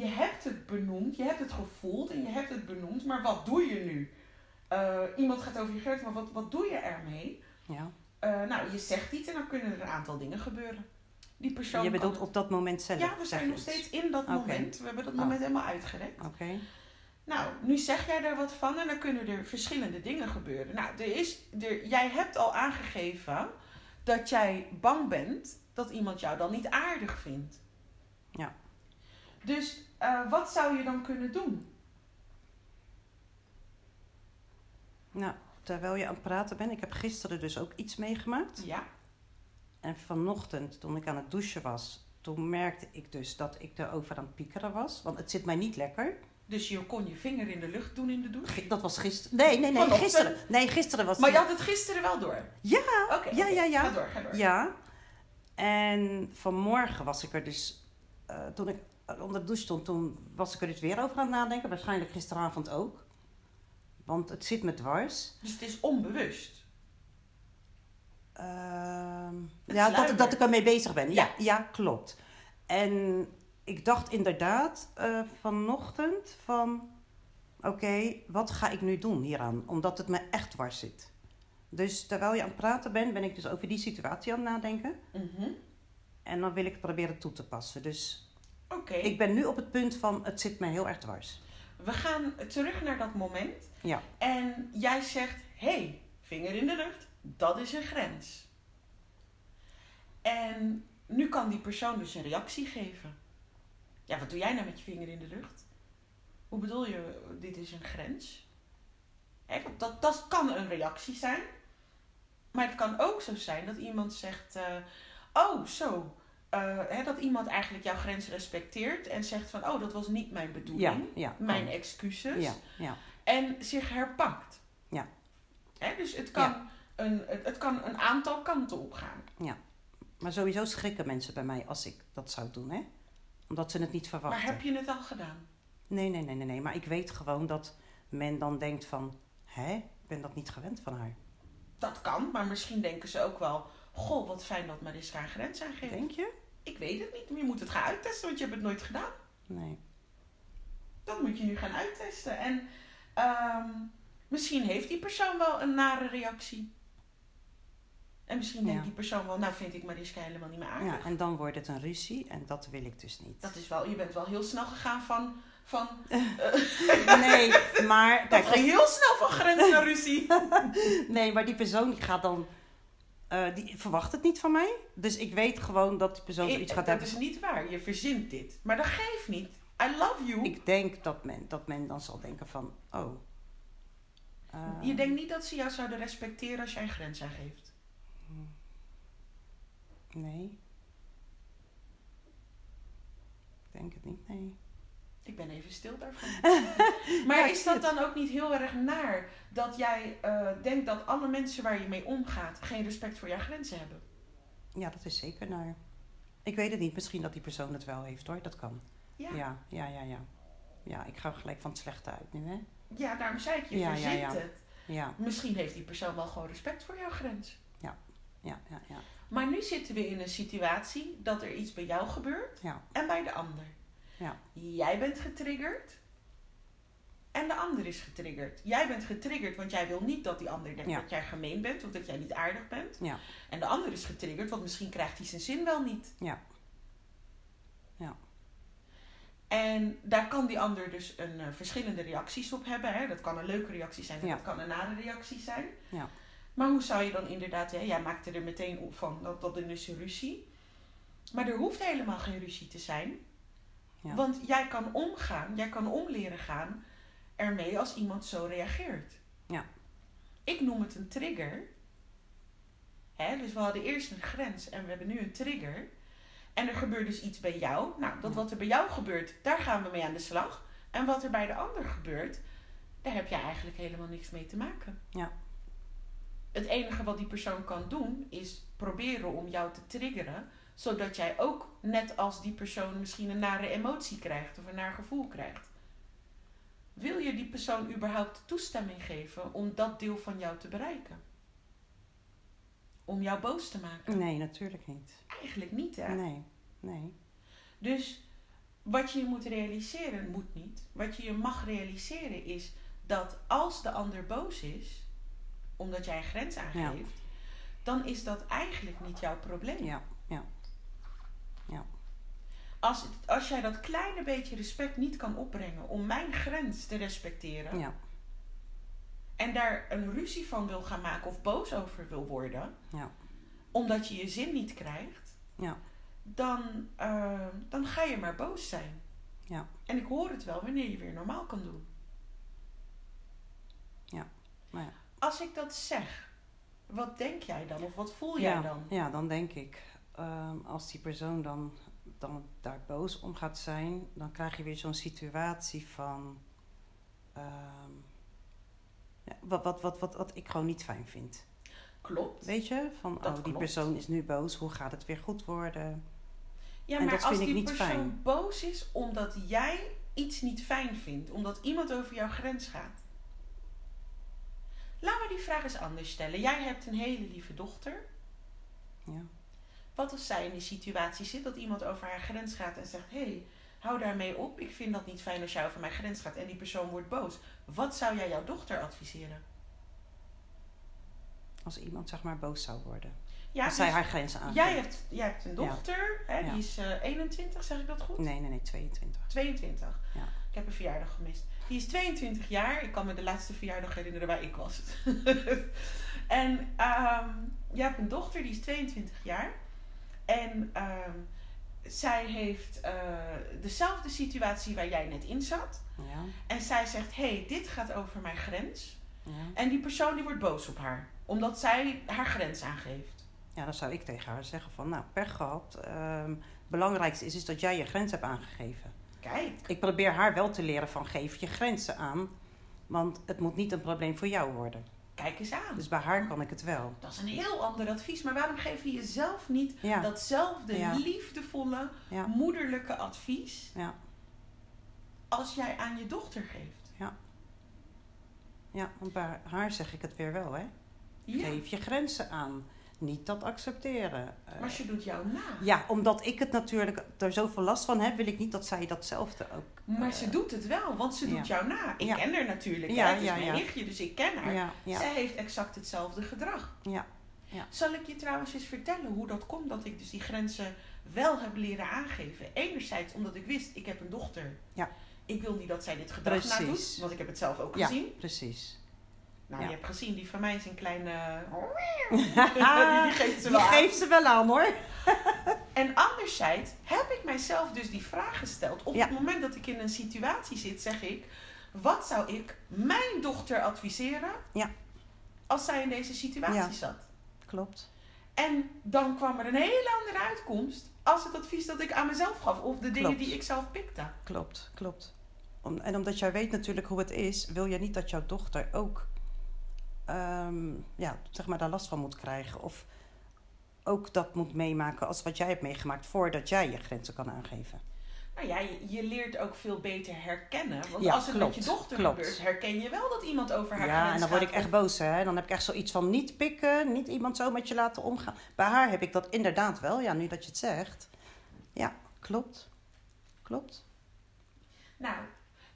Je hebt het benoemd, je hebt het gevoeld en je hebt het benoemd, maar wat doe je nu? Eh, iemand gaat over je grens, maar wat, wat doe je ermee? Ja. Eh, nou, je zegt iets en dan kunnen er een aantal dingen gebeuren. Die persoon Je bedoelt op dat moment zelf? Ja, we zijn nog steeds in dat moment. We hebben dat Oh. moment helemaal uitgerekt. Oké. Nou, nu zeg jij daar wat van en dan kunnen er verschillende dingen gebeuren. Nou, er is, er, jij hebt al aangegeven dat jij bang bent dat iemand jou dan niet aardig vindt. Ja. Dus eh, wat zou je dan kunnen doen? Nou, terwijl je aan het praten bent, ik heb gisteren dus ook iets meegemaakt. Ja, En vanochtend, toen ik aan het douchen was, toen merkte ik dus dat ik erover aan het piekeren was. Want het zit mij niet lekker. dus je kon je vinger in de lucht doen in de douche. Dat was gisteren. Nee, nee, nee, Vanochtend? gisteren. Nee, gisteren was Maar je had het gisteren wel door. Ja, Oké, Ja, ja, ja. Ga door, ga door. Ja. En vanmorgen was ik er dus, eh, toen ik onder de douche stond, toen was ik er dus weer over aan het nadenken. Waarschijnlijk gisteravond ook. Want het zit me dwars. Dus het is onbewust. Ehm, ja, dat, dat ik ermee bezig ben. Ja, Ja. ja klopt. En ik dacht inderdaad eh, vanochtend van... Oké, wat ga ik nu doen hieraan? Omdat het me echt dwars zit. Dus terwijl je aan het praten bent, ben ik dus over die situatie aan het nadenken. Mhm. En dan wil ik het proberen toe te passen. Dus Oké, ik ben nu op het punt van, het zit me heel erg dwars. we gaan terug naar dat moment. Ja. En jij zegt, hé, hey, vinger in de lucht, dat is een grens. En nu kan die persoon dus een reactie geven. Ja, wat doe jij nou met je vinger in de lucht? Hoe bedoel je, dit is een grens? Dat, dat kan een reactie zijn. Maar het kan ook zo zijn dat iemand zegt, eh, oh zo, eh, hè, dat iemand eigenlijk jouw grens respecteert en zegt van, oh dat was niet mijn Ja, bedoeling, ja. mijn excuses. Ja, ja. En zich herpakt. Ja. Hè, dus het kan, een, het, het kan een aantal kanten opgaan. Maar sowieso schrikken mensen bij mij als ik dat zou doen, hè? Omdat ze het niet verwachten. Maar heb je het al gedaan? Nee, nee, nee, nee, nee. Maar ik weet gewoon dat men dan denkt van... Hè, ik ben dat niet gewend van haar. Dat kan, maar misschien denken ze ook wel... Goh, wat fijn dat Mariska een grens aangeeft. Denk je? Ik weet het niet, maar je moet het gaan uittesten, want je hebt het nooit gedaan. Nee. Dat moet je nu gaan uittesten. En ehm, misschien heeft die persoon wel een nare reactie. En misschien denkt Ja. die persoon wel... Nou, vind ik Mariska helemaal niet meer aardig. Ja, en dan wordt het een ruzie en dat wil ik dus niet. Dat is wel... Je bent wel heel snel gegaan van... van Nee, maar... dat Kijk, ging heel snel van grens naar ruzie. nee, maar die persoon die gaat dan... eh, die verwacht het niet van mij. Dus ik weet gewoon dat die persoon zoiets gaat dat hebben. is niet waar. Je verzint dit. Maar dat geeft niet. I love you. Ik denk dat men, dat men dan zal denken van... Oh. eh, Je denkt niet dat ze jou zouden respecteren als jij een grens aangeeft. Nee. Ik denk het niet, nee. Ik ben even stil daarvan. maar Ja, is dat dan ook niet heel erg naar dat jij eh, denkt dat alle mensen waar je mee omgaat geen respect voor jouw grenzen hebben? Ja, dat is zeker naar. Ik weet het niet. Misschien dat die persoon het wel heeft hoor. Dat kan. Ja, ja. Ja, ja, ja, ja. Ja, ik ga gelijk van het slechte uit nu, hè? daarom zei ik, je Ja, ja, verzint ja. het. Ja, Misschien heeft die persoon wel gewoon respect voor jouw grens. ja, ja, ja. Maar nu zitten we in een situatie dat er iets bij jou gebeurt Ja, en bij de ander. Ja. Jij bent getriggerd en de ander is getriggerd. Jij bent getriggerd, want jij wil niet dat die ander denkt Ja. dat jij gemeen bent of dat jij niet aardig bent. Ja. En de ander is getriggerd, want misschien krijgt hij zijn zin wel niet. Ja. Ja. En daar kan die ander dus een, eh, verschillende reacties op hebben. Hè? Dat kan een leuke reactie zijn, Ja. dat kan een nare reactie zijn. Ja. Maar hoe zou je dan inderdaad, hè, jij maakte er meteen op van dat dat is een ruzie. Maar er hoeft helemaal geen ruzie te zijn. Ja. Want jij kan omgaan, jij kan om leren gaan ermee als iemand zo reageert. Ja. Ik noem het een trigger. Hè, dus we hadden eerst een grens en we hebben nu een trigger. En er gebeurt dus iets bij jou. Nou, dat wat er bij jou gebeurt, daar gaan we mee aan de slag. En wat er bij de ander gebeurt, daar heb jij eigenlijk helemaal niks mee te maken. Ja. Het enige wat die persoon kan doen, is proberen om jou te triggeren. Zodat jij ook, net als die persoon, misschien een nare emotie krijgt of een naar gevoel krijgt. Wil je die persoon überhaupt toestemming geven om dat deel van jou te bereiken? Om jou boos te maken? Nee, natuurlijk niet. Eigenlijk niet, hè? Nee, nee. Dus wat je je moet realiseren, moet niet. Wat je je mag realiseren is dat als de ander boos is, omdat jij een grens aangeeft, dan is dat eigenlijk niet jouw probleem. Ja. Als, als jij dat kleine beetje respect niet kan opbrengen om mijn grens te respecteren Ja. en daar een ruzie van wil gaan maken of boos over wil worden, Ja. omdat je je zin niet krijgt, Ja. dan, eh, dan ga je maar boos zijn. Ja. En ik hoor het wel wanneer je weer normaal kan doen. Nou ja. Als ik dat zeg, wat denk jij dan? Of wat voel jij ja, dan? Ja, dan denk ik, ehm, als die persoon dan, dan daar boos om gaat zijn, dan krijg je weer zo'n situatie van. ehm, ja, wat, wat, wat, wat, wat ik gewoon niet fijn vind. Klopt. Weet je? Van, oh, die klopt. persoon is nu boos, hoe gaat het weer goed worden? Ja, En maar dat als vind ik die niet persoon fijn. boos is omdat jij iets niet fijn vindt, omdat iemand over jouw grens gaat. Laat me die vraag eens anders stellen. Jij hebt een hele lieve dochter. Ja. Wat als zij in die situatie zit dat iemand over haar grens gaat en zegt: Hé, hey, hou daarmee op. Ik vind dat niet fijn als jij over mijn grens gaat en die persoon wordt boos. Wat zou jij jouw dochter adviseren? Als iemand zeg maar boos zou worden. Ja, als zij dus haar grenzen aangeeft. jij, hebt, jij hebt een dochter, hè, Ja. die is eh, 21, zeg ik dat goed? Nee, nee, nee, 22. 22. Ja. Ik heb een verjaardag gemist. Die is 22 jaar. Ik kan me de laatste verjaardag herinneren waar ik was. en ehm je hebt een dochter, die is 22 jaar. En ehm, zij heeft eh, dezelfde situatie waar jij net in zat. Ja, En zij zegt, hé, hey, dit gaat over mijn grens. ja. En die persoon die wordt boos op haar. Omdat zij haar grens aangeeft. ja, dan zou ik tegen haar zeggen van, nou, pech gehad. Ehm, het belangrijkste is, is dat jij je grens hebt aangegeven. Kijk, Ik probeer haar wel te leren van, geef je grenzen aan. Want het moet niet een probleem voor jou worden. Kijk eens aan. Dus bij haar kan ik het wel. Dat is een heel ander advies. Maar waarom geef je jezelf niet Ja, datzelfde Ja. liefdevolle, ja, moederlijke advies ja, als jij aan je dochter geeft? ja. Want bij haar zeg ik het weer wel, hè. Ja, Geef je grenzen aan. Niet dat accepteren. Eh, maar ze doet jou na. ja, omdat ik het natuurlijk er zoveel last van heb, wil ik niet dat zij datzelfde ook. Maar eh, ze doet het wel, want ze doet ja. jou na. Ik Ja. ken haar natuurlijk. Ja, hè. Het is ja, mijn ja. nichtje, dus ik ken haar. Ja, ja, Zij heeft exact hetzelfde gedrag. ja. Zal ik je trouwens eens vertellen hoe dat komt dat ik dus die grenzen wel heb leren aangeven? Enerzijds omdat ik wist, ik heb een dochter. Ja. Ik wil niet dat zij dit gedrag Precies. nadoet, want ik heb het zelf ook Ja. gezien. precies. Nou, Ja. je hebt gezien, die van mij is een kleine... die, die geeft ze Die wel aan. geeft ze wel aan hoor. En anderzijds heb ik mijzelf dus die vraag gesteld. Op Ja. het moment dat ik in een situatie zit, zeg ik... Wat zou ik mijn dochter adviseren... Ja. als zij in deze situatie Ja. zat? Klopt. En dan kwam er een hele andere uitkomst... als het advies dat ik aan mezelf gaf. Of de dingen Klopt. die ik zelf pikte. Klopt, klopt. Om, en omdat jij weet natuurlijk hoe het is, wil je niet dat jouw dochter ook ehm, ja, zeg maar daar last van moet krijgen. Of ook dat moet meemaken als wat jij hebt meegemaakt voordat jij je grenzen kan aangeven. Nou ja, je, je leert ook veel beter herkennen. Want Ja, als het klopt, met je dochter klopt. gebeurt... herken je wel dat iemand over haar Ja, grens en dan word ik gaat. echt boos. Hè? Dan heb ik echt zoiets van niet pikken, niet iemand zo met je laten omgaan. Bij haar heb ik dat inderdaad wel, ja, nu dat je het zegt. Ja, klopt. Klopt. Nou,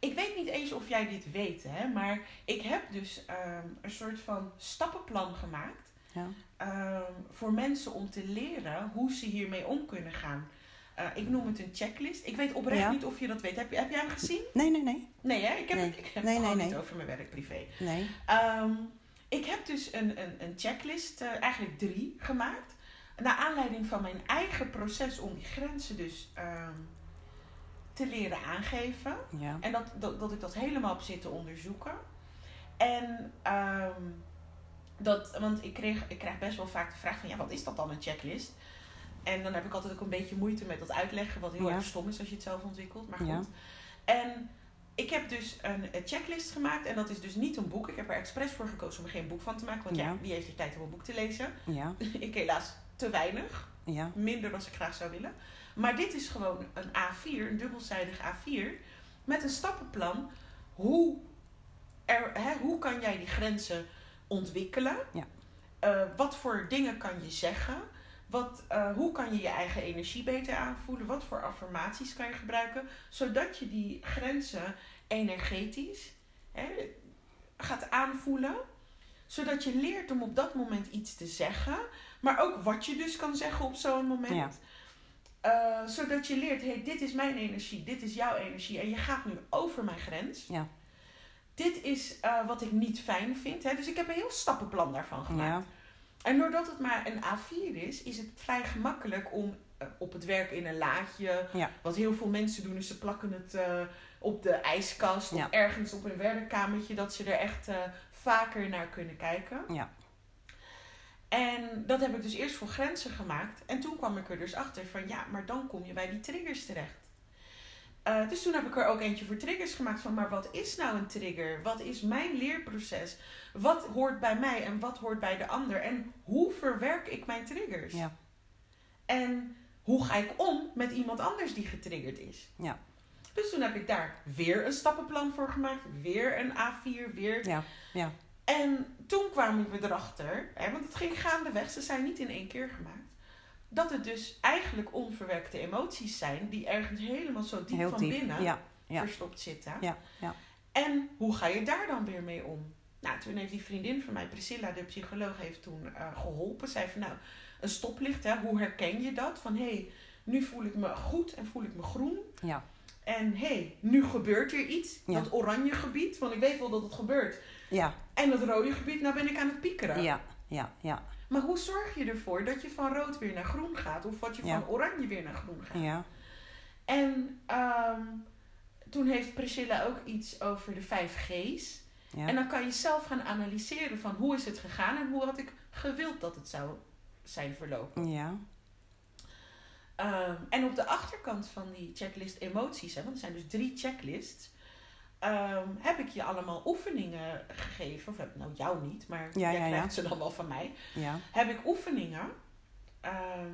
ik weet niet eens of jij dit weet, hè, maar ik heb dus ehm, een soort van stappenplan gemaakt Ja. ehm, voor mensen om te leren hoe ze hiermee om kunnen gaan. Eh, ik noem het een checklist. Ik weet oprecht Ja. niet of je dat weet. Heb, je- heb jij hem gezien? Nee, nee, nee. Nee, hè? Ik heb Nee. het, ik heb Nee, het nee, niet over mijn werk privé. Nee. Ehm, ik heb dus een, een, een checklist, eh, eigenlijk drie, gemaakt. Naar aanleiding van mijn eigen proces om die grenzen dus te leren aangeven. Ja. En dat, dat, dat ik dat helemaal heb zitten onderzoeken. En ehm, dat, want ik, kreeg, ik krijg best wel vaak de vraag van, ja, wat is dat dan, een checklist? En dan heb ik altijd ook een beetje moeite met dat uitleggen, wat heel Ja. erg stom is als je het zelf ontwikkelt. Maar goed. Ja. En ik heb dus een, een checklist gemaakt. En dat is dus niet een boek. Ik heb er expres voor gekozen om er geen boek van te maken. Want ja, Ja. wie heeft er tijd om een boek te lezen? Ja. ik helaas te weinig. Ja. Minder dan ik graag zou willen. Maar dit is gewoon een A4, een dubbelzijdig A4. Met een stappenplan. Hoe, er, hè, hoe kan jij die grenzen ontwikkelen? Ja. Eh, wat voor dingen kan je zeggen? Wat, eh, hoe kan je je eigen energie beter aanvoelen? Wat voor affirmaties kan je gebruiken? Zodat je die grenzen energetisch hè, gaat aanvoelen. Zodat je leert om op dat moment iets te zeggen. Maar ook wat je dus kan zeggen op zo'n moment. Ja. Eh, zodat je leert, hey, dit is mijn energie, dit is jouw energie. En je gaat nu over mijn grens. Ja. Dit is eh, wat ik niet fijn vind. Hè? Dus ik heb een heel stappenplan daarvan gemaakt. Ja. En doordat het maar een A4 is, is het vrij gemakkelijk om eh, op het werk in een laadje. Ja. Wat heel veel mensen doen, is ze plakken het op de ijskast of ergens op een werkkamertje, dat ze er echt vaker naar kunnen kijken. Ja. En dat heb ik dus eerst voor grenzen gemaakt. En toen kwam ik er dus achter van ja, maar dan kom je bij die triggers terecht. Eh, dus toen heb ik er ook eentje voor triggers gemaakt van, maar wat is nou een trigger? Wat is mijn leerproces? Wat hoort bij mij en wat hoort bij de ander? En hoe verwerk ik mijn triggers? Ja. En hoe ga ik om met iemand anders die getriggerd is? Ja. Dus toen heb ik daar weer een stappenplan voor gemaakt. Weer een A4, weer Ja. Ja. En toen kwamen we erachter, hè, want het ging gaandeweg, ze zijn niet in één keer gemaakt, dat het dus eigenlijk onverwerkte emoties zijn die ergens helemaal zo diep Heel van diep. binnen Ja. ja. verstopt zitten. Ja. Ja. En hoe ga je daar dan weer mee om? Nou, toen heeft die vriendin van mij, Priscilla, de psycholoog, heeft toen eh, geholpen. Zei van, nou, een stoplicht, hè, hoe herken je dat? Van, hé, hey, nu voel ik me goed en voel ik me groen. Ja. En hé, hey, nu gebeurt er iets. Ja. Dat oranje gebied, want ik weet wel dat het gebeurt. Ja. En dat rode gebied, nou ben ik aan het piekeren. Ja. Ja. Ja. Maar hoe zorg je ervoor dat je van rood weer naar groen gaat? Of dat je Ja. van oranje weer naar groen gaat? Ja. En ehm, toen heeft Priscilla ook iets over de 5 G's. Ja. En dan kan je zelf gaan analyseren van hoe is het gegaan en hoe had ik gewild dat het zou zijn verlopen. Ja. Ehm, en op de achterkant van die checklist emoties, hè, want er zijn dus drie checklists, ehm, heb ik je allemaal oefeningen gegeven. Of nou jou niet, maar Ja, jij ja, ja. krijgt ze dan wel van mij. Ja. heb ik oefeningen ehm,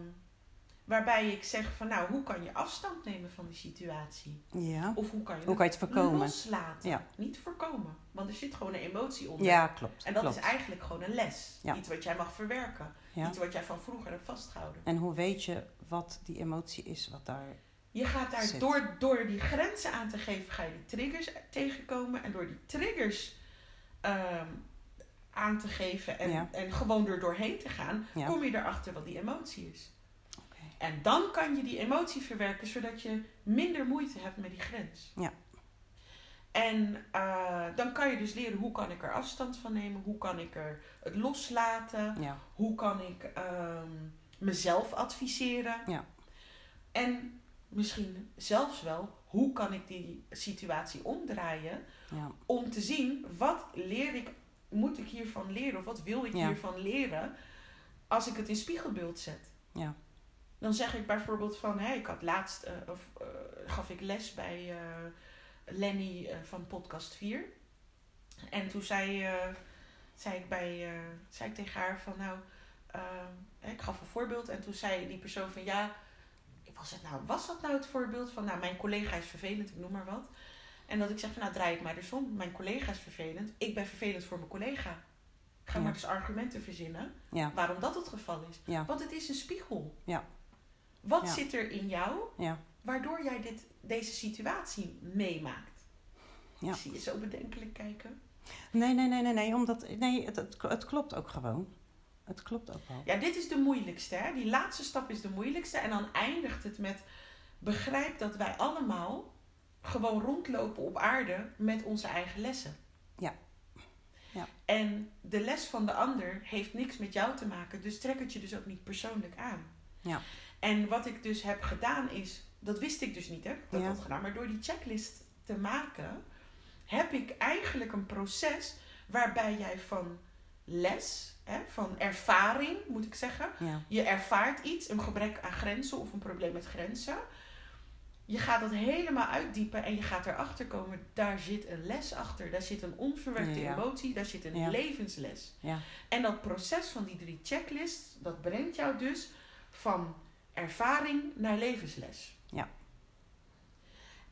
waarbij ik zeg van nou, hoe kan je afstand nemen van die situatie? Ja. Of hoe kan je Hoe kan je het voorkomen? loslaten? Niet voorkomen, want er zit gewoon een emotie onder. Ja, klopt. En dat klopt. is eigenlijk gewoon een les. Iets wat jij mag verwerken. Iets wat jij van vroeger hebt vastgehouden. En hoe weet je wat die emotie is wat daar... Je gaat daar Zit. door, door die grenzen aan te geven, ga je die triggers tegenkomen. En door die triggers ehm, aan te geven en, Ja. en gewoon er doorheen te gaan, Ja. kom je erachter wat die emotie is. En dan kan je die emotie verwerken, zodat je minder moeite hebt met die grens. Ja. En eh, dan kan je dus leren hoe kan ik er afstand van nemen, hoe kan ik er het loslaten, Ja. hoe kan ik ehm, mezelf adviseren. Ja. En misschien zelfs wel, hoe kan ik die situatie omdraaien Ja. om te zien wat leer ik, moet ik hiervan leren of wat wil ik Ja. hiervan leren als ik het in spiegelbeeld zet. Ja. Dan zeg ik bijvoorbeeld van, ik had laatst, eh, of eh, gaf ik les bij eh, Lenny van podcast 4. En toen zei, zei, ik bij, zei ik tegen haar van, nou, ik gaf een voorbeeld. En toen zei die persoon van, ja, was, het nou, was dat nou het voorbeeld van, nou, mijn collega is vervelend, ik noem maar wat. En dat ik zeg van, nou, draai het maar dus om. Mijn collega is vervelend, ik ben vervelend voor mijn collega. Ga Ja. maar dus argumenten verzinnen Ja. waarom dat het geval is. Ja. Want het is een spiegel. Ja. Wat zit er in jou Ja. waardoor jij dit, deze situatie meemaakt? Ja. Ik zie je zo bedenkelijk kijken. Nee, nee, nee, nee, nee. Omdat, nee het, het, het klopt ook gewoon. Het klopt ook wel. Ja, dit is de moeilijkste. Hè? Die laatste stap is de moeilijkste. En dan eindigt het met... Begrijp dat wij allemaal gewoon rondlopen op aarde met onze eigen lessen. Ja. Ja. En de les van de ander heeft niks met jou te maken. Dus trek het je dus ook niet persoonlijk aan. Ja. En wat ik dus heb gedaan is... Dat wist ik dus niet, hè? Dat Ja. had gedaan. Maar door die checklist te maken... heb ik eigenlijk een proces waarbij jij van les, hè, van ervaring moet ik zeggen. Ja. Je ervaart iets, een gebrek aan grenzen of een probleem met grenzen. Je gaat dat helemaal uitdiepen en je gaat erachter komen, daar zit een les achter. Daar zit een onverwerkte Ja. emotie, daar zit een Ja. levensles. Ja. En dat proces van die drie checklists, dat brengt jou dus van ervaring naar levensles. Ja.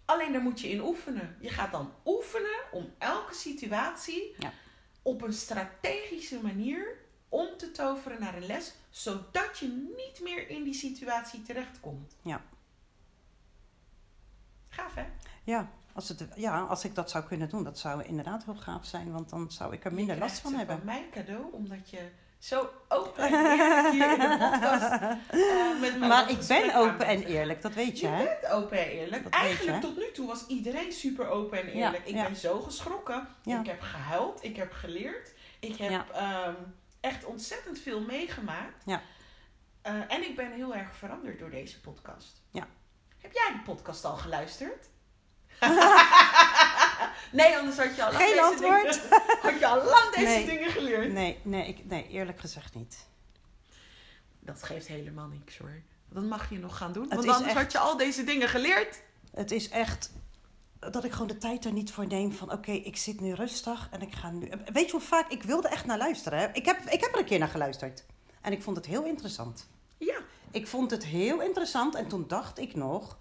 Alleen daar moet je in oefenen. Je gaat dan oefenen om elke situatie Ja. Op een strategische manier om te toveren naar een les, zodat je niet meer in die situatie terechtkomt. Ja. Gaaf hè? Ja, als, het, ja, als ik dat zou kunnen doen, dat zou inderdaad heel gaaf zijn. Want dan zou ik er minder last van hebben. Van mijn cadeau, omdat je zo open en eerlijk hier in de podcast eh, met Maar ik ben open en eerlijk, dat weet je, Je hè? bent open en eerlijk. Dat Eigenlijk je, tot nu toe was iedereen super open en eerlijk. ik ja. ben zo geschrokken. Ja. Ik heb gehuild. Ik heb geleerd. Ik heb ehm, echt ontzettend veel meegemaakt. Ja. Eh, en ik ben heel erg veranderd door deze podcast. Ja. Heb jij de podcast al geluisterd? nee, anders had je al lang Geen deze antwoord. Dingen, had je al lang deze Nee. dingen geleerd. Nee, nee, ik, nee, eerlijk gezegd niet. Dat geeft helemaal niks hoor. Dat mag je nog gaan doen. Het Want anders echt- had je al deze dingen geleerd. Het is echt dat ik gewoon de tijd er niet voor neem van... oké, ik zit nu rustig en ik ga nu... Weet je hoe vaak... Ik wilde echt naar luisteren. Hè? Ik, heb, ik heb er een keer naar geluisterd. En ik vond het heel interessant. Ja. Ik vond het heel interessant en toen dacht ik nog...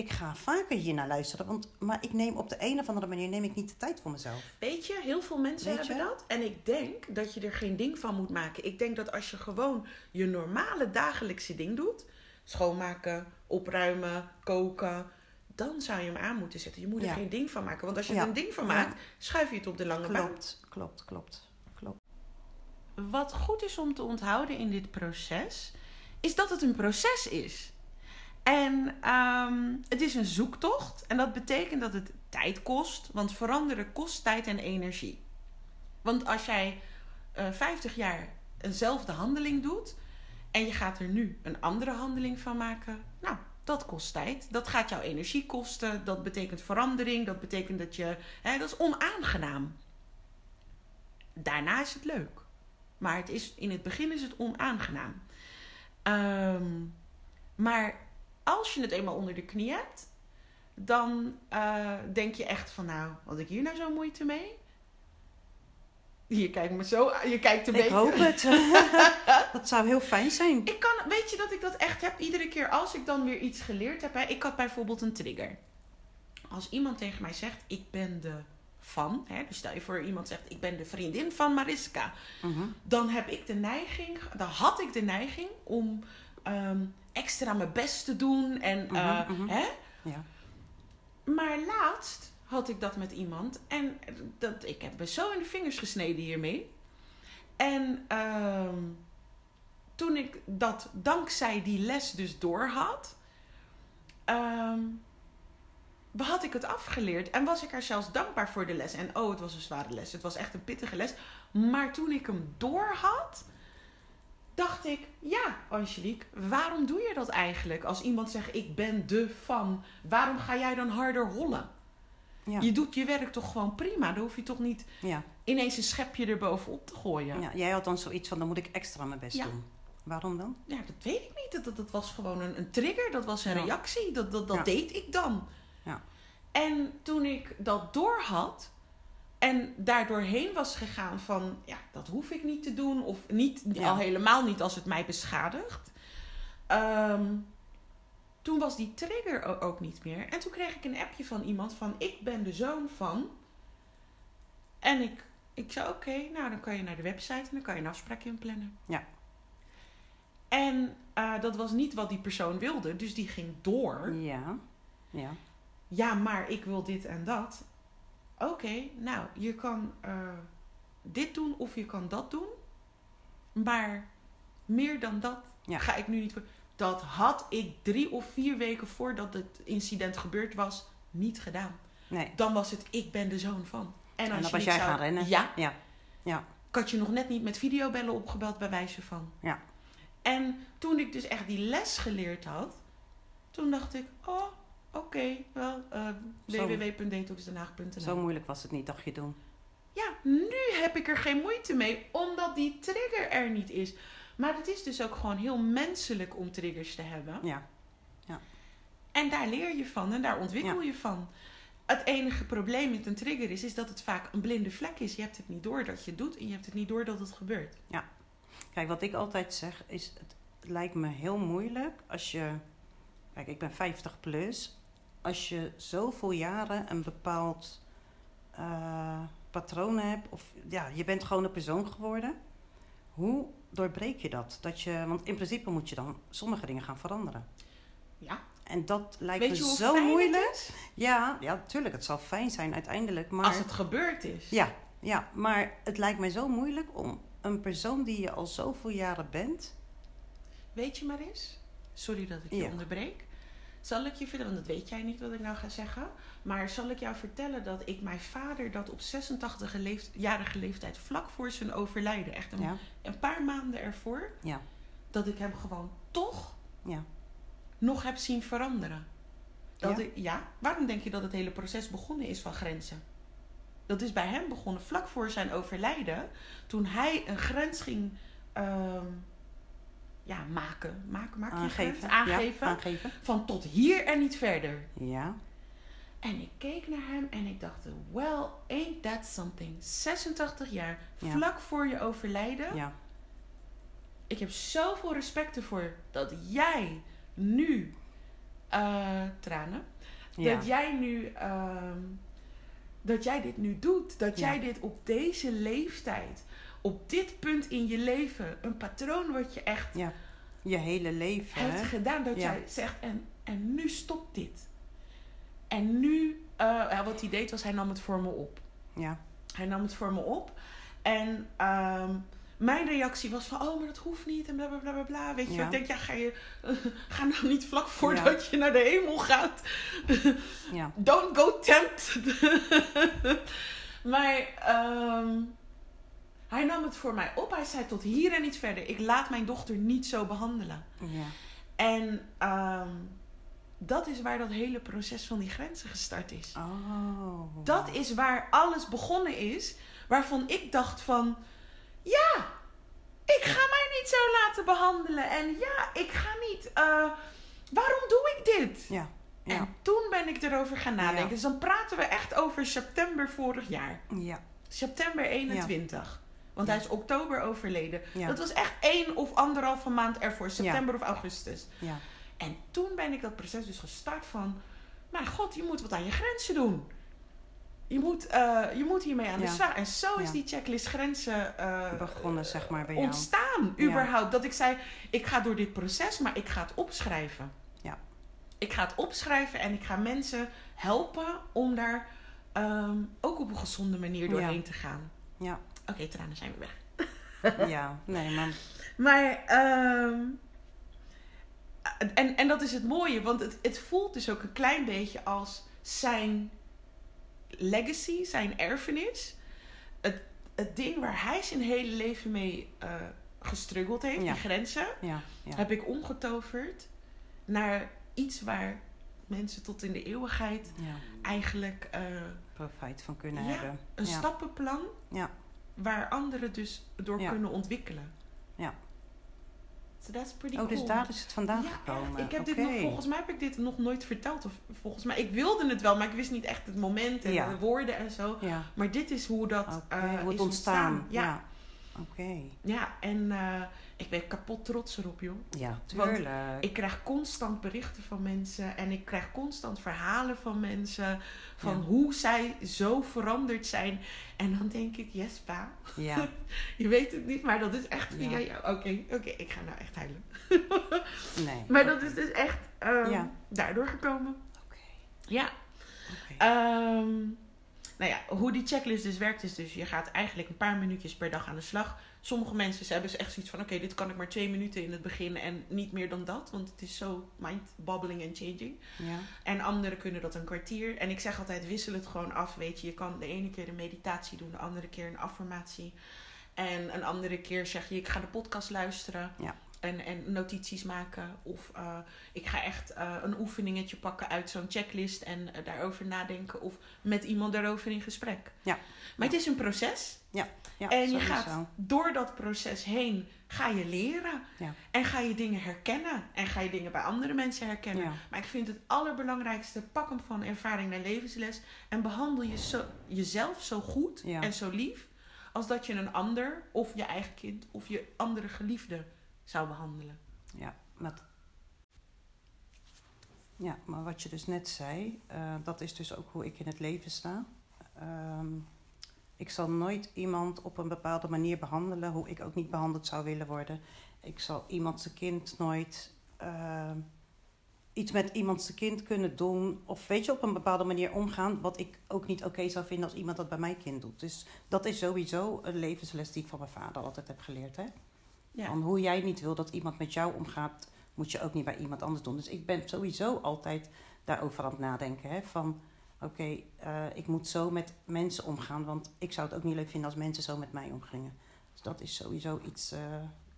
ik ga vaker hier naar luisteren. Want, maar ik neem op de een of andere manier neem ik niet de tijd voor mezelf. Weet je, heel veel mensen Weet hebben je? dat. En ik denk dat je er geen ding van moet maken. Ik denk dat als je gewoon je normale dagelijkse ding doet... schoonmaken, opruimen, koken... dan zou je hem aan moeten zetten. Je moet er Ja. geen ding van maken. Want als je Ja. er een ding van Ja. maakt, schuif je het op de lange baan. Klopt, klopt, klopt, klopt. Wat goed is om te onthouden in dit proces... is dat het een proces is. En ehm, het is een zoektocht. En dat betekent dat het tijd kost. Want veranderen kost tijd en energie. Want als jij eh 50 jaar eenzelfde handeling doet... en je gaat er nu een andere handeling van maken... nou, dat kost tijd. Dat gaat jouw energie kosten. Dat betekent verandering. Dat betekent dat je... Hè, dat is onaangenaam. Daarna is het leuk. Maar het is, in het begin is het onaangenaam. Ehm, maar als je het eenmaal onder de knie hebt, dan eh, denk je echt van nou, had ik hier nou zo moeite mee? Je kijkt me zo, je kijkt een Ik beetje. hoop het. dat zou heel fijn zijn. Ik kan, weet je dat ik dat echt heb? Iedere keer als ik dan weer iets geleerd heb. Hè? Ik had bijvoorbeeld een trigger. Als iemand tegen mij zegt, ik ben de van. Hè? Dus stel je voor iemand zegt, ik ben de vriendin van Mariska. Mhm. Dan heb ik de neiging, dan had ik de neiging om ehm, extra mijn best te doen. En, eh, Mhm, mhm. Hè? Ja. Maar laatst had ik dat met iemand. En dat, ik heb me zo in de vingers gesneden hiermee. En ehm, toen ik dat dankzij die les dus door had, ehm, had ik het afgeleerd. En was ik haar zelfs dankbaar voor de les. En oh, het was een zware les. Het was echt een pittige les. Maar toen ik hem door had, dacht ik, ja, Angelique, waarom doe je dat eigenlijk? Als iemand zegt, ik ben de van, waarom ga jij dan harder rollen? Ja. Je doet je werk toch gewoon prima. Dan hoef je toch niet Ja. ineens een schepje erbovenop te gooien. ja. Jij had dan zoiets van, dan moet ik extra mijn best doen. Waarom dan? Ja, dat weet ik niet. Dat, dat, dat was gewoon een, een trigger. Dat was een reactie. Dat, dat, dat deed ik dan. Ja. En toen ik dat door had en daardoorheen was gegaan van... ja, dat hoef ik niet te doen. Of niet, Ja. al helemaal niet als het mij beschadigt. Ehm, toen was die trigger ook niet meer. En toen kreeg ik een appje van iemand van... ik ben de zoon van... En ik, ik zei, oké, nou dan kan je naar de website en dan kan je een afspraak inplannen. Ja. En eh, dat was niet wat die persoon wilde, dus die ging door. Ja. Ja. Ja, maar ik wil dit en dat. Oké, nou, je kan eh, dit doen of je kan dat doen. Maar meer dan dat Ja. ga ik nu niet voor. Dat had ik drie of vier weken voordat het incident gebeurd was niet gedaan. Nee. Dan was het, ik ben de zoon van. En, En als dan je was jij zou- gaan rennen. Ja, Ja. Ja. ik had je nog net niet met videobellen opgebeld bij wijze van. Ja. En toen ik dus echt die les geleerd had, toen dacht ik, oh, oké, wel, uh, Zo. www.detoxdenhaag.nl. Zo moeilijk was het niet, dacht je doen. Ja, nu heb ik er geen moeite mee, omdat die trigger er niet is. Maar het is dus ook gewoon heel menselijk om triggers te hebben. Ja. En daar leer je van en daar ontwikkel je van. Het enige probleem met een trigger is, is dat het vaak een blinde vlek is. Je hebt het niet door dat je het doet en je hebt het niet door dat het gebeurt. Kijk, wat ik altijd zeg is, het lijkt me heel moeilijk als je... Kijk, ik ben 50 plus. Als je zoveel jaren een bepaald eh, patroon hebt... of ja, je bent gewoon een persoon geworden... Hoe doorbreek je dat? dat je, want in principe moet je dan sommige dingen gaan veranderen. Ja. En dat lijkt Weet me je zo moeilijk. Ja, ja, tuurlijk. Het zal fijn zijn uiteindelijk. Maar Als het gebeurd is. Ja, ja, maar het lijkt mij zo moeilijk om een persoon die je al zoveel jaren bent. Weet je maar eens? Sorry dat ik je Ja. onderbreek. Zal ik je vertellen, want dat weet jij niet wat ik nou ga zeggen. Maar zal ik jou vertellen dat ik mijn vader dat op 86-jarige leeftijd, vlak voor zijn overlijden, echt een, Ja, een paar maanden ervoor, ja, dat ik hem gewoon toch ja. nog heb zien veranderen. Dat Ja? Ik, ja, waarom denk je dat het hele proces begonnen is van grenzen? Dat is bij hem begonnen vlak voor zijn overlijden, toen hij een grens ging ehm, ja, maken. Maken, maak je grens? Aangeven. Aangeven. Ja, aangeven. Van tot hier en niet verder. Ja, En ik keek naar hem en ik dacht, well, ain't that something. 86 jaar, Ja. vlak voor je overlijden. ja, Ik heb zoveel respect ervoor dat jij nu, eh, tranen, ja. dat jij nu, ehm, dat jij dit nu doet. Dat jij dit op deze leeftijd, op dit punt in je leven, een patroon wat je echt ja. Je hele leven. hebt hè? gedaan. Dat Ja. jij zegt, en, en nu stopt dit. En nu, eh, ja, wat hij deed was, hij nam het voor me op. Ja, Hij nam het voor me op. En ehm, mijn reactie was van, oh, maar dat hoeft niet. En bla bla bla bla. Weet je, Ja. ik denk, ja, ga je, ga nou niet vlak voordat je naar de hemel gaat. ja, Don't go tempt. maar ehm, hij nam het voor mij op. Hij zei tot hier en niet verder. Ik laat mijn dochter niet zo behandelen. ja. En ehm, dat is waar dat hele proces van die grenzen gestart is. Oh. Dat is waar alles begonnen is. Waarvan ik dacht van... Ja, ik ga mij niet zo laten behandelen. En ja, ik ga niet... eh, waarom doe ik dit? Ja, ja, En toen ben ik erover gaan nadenken. Ja. Dus dan praten we echt over september vorig jaar. ja, September 21. Want hij is oktober overleden. Dat was echt één of anderhalve maand ervoor. September of augustus. ja, En toen ben ik dat proces dus gestart van... Mijn god, je moet wat aan je grenzen doen. Je moet, eh, je moet hiermee aan de Ja. slag. En zo is Ja. die checklist grenzen eh, begonnen zeg maar bij jou. ontstaan. Ja. Überhaupt. Dat ik zei, ik ga door dit proces, maar ik ga het opschrijven. Ja. Ik ga het opschrijven en ik ga mensen helpen om daar ehm, ook op een gezonde manier doorheen te gaan. Ja, Oké, tranen zijn we weg. ja, nee, maar Maar, ehm, en, en dat is het mooie, want het, het voelt dus ook een klein beetje als zijn legacy, zijn erfenis. Het, het ding waar hij zijn hele leven mee eh gestruggeld heeft, Ja. die grenzen, ja, ja, heb ik omgetoverd naar iets waar mensen tot in de eeuwigheid eigenlijk eh, profijt van kunnen Ja, hebben. een stappenplan Ja. Waar anderen dus door Ja. kunnen ontwikkelen. Ja. So that's pretty Oh, dus daar is het vandaan Ja, gekomen. Ik heb dit Oké. nog, volgens mij heb ik dit nog nooit verteld. Of volgens mij, ik wilde het wel, maar ik wist niet echt het moment en Ja. de woorden en zo. Ja, Maar dit is hoe dat oké. eh, Hoe het is ontstaan. Ja, ja. Ja. Oké. en eh, ik ben kapot trots erop, joh. Ja, Want tuurlijk. Ik krijg constant berichten van mensen en ik krijg constant verhalen van mensen van Ja. hoe zij zo veranderd zijn. En dan denk ik, yes pa, Ja, je weet het niet, maar dat is echt via Ja. jou. Oké, oké, ik ga nou echt huilen. nee. Maar dat is dus echt ehm, daardoor gekomen. Oké. Ja. oké. Nou ja, hoe die checklist dus werkt is dus... je gaat eigenlijk een paar minuutjes per dag aan de slag. Sommige mensen ze hebben dus echt zoiets van... oké, dit kan ik maar twee minuten in het begin en niet meer dan dat. Want het is zo mind-bobbling en changing. Ja, En anderen kunnen dat een kwartier. En ik zeg altijd, wissel het gewoon af. Weet je, je kan de ene keer een meditatie doen... de andere keer een affirmatie. En een andere keer zeg je, ik ga de podcast luisteren. Ja. En, en notities maken. Of eh, ik ga echt eh, een oefeningetje pakken uit zo'n checklist en eh, daarover nadenken. Of met iemand daarover in gesprek. Ja. Maar het is een proces. ja en je gaat door dat proces heen, ga je leren. Ja. En ga je dingen herkennen. En ga je dingen bij andere mensen herkennen. Ja. Maar ik vind het allerbelangrijkste, pak hem van ervaring naar levensles. En behandel je zo, jezelf zo goed Ja. en zo lief. Als dat je een ander, of je eigen kind, of je andere geliefde zou behandelen. Ja, met... ja, maar wat je dus net zei, eh, dat is dus ook hoe ik in het leven sta. Ehm, Ik zal nooit iemand op een bepaalde manier behandelen, hoe ik ook niet behandeld zou willen worden. Ik zal iemand zijn kind nooit uh, iets met iemand zijn kind kunnen doen. Of weet je, op een bepaalde manier omgaan. Wat ik ook niet oké zou vinden als iemand dat bij mijn kind doet. Dus dat is sowieso een levensles die ik van mijn vader altijd heb geleerd. Hè? Ja. Van hoe jij niet wil dat iemand met jou omgaat, moet je ook niet bij iemand anders doen. Dus ik ben sowieso altijd daarover aan het nadenken. Hè? Van oké, eh, ik moet zo met mensen omgaan. Want ik zou het ook niet leuk vinden als mensen zo met mij omgingen. Dus dat is sowieso iets uh,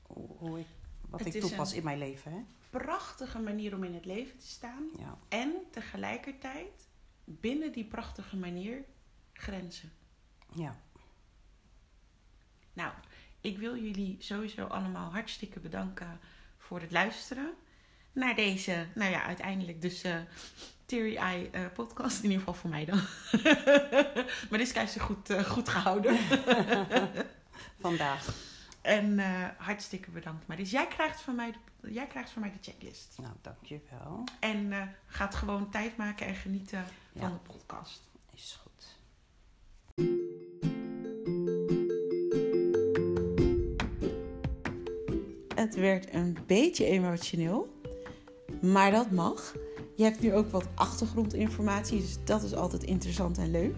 hoe, ik, wat ik toepas in mijn leven. Hè? prachtige manier om in het leven te staan. Ja. En tegelijkertijd binnen die prachtige manier grenzen. Ja. Nou, ik wil jullie sowieso allemaal hartstikke bedanken voor het luisteren naar deze, nou ja, uiteindelijk dus uh, Teary Eye uh, podcast. In ieder geval voor mij dan. maar dit is goed, uh, goed gehouden. Vandaag. En hartstikke bedankt. Maar dus jij krijgt van mij de jij krijgt van mij de checklist. Nou, dankjewel. En gaat gewoon tijd maken en genieten van de podcast. Is goed. Het werd een beetje emotioneel, maar dat mag. Je hebt nu ook wat achtergrondinformatie, dus dat is altijd interessant en leuk.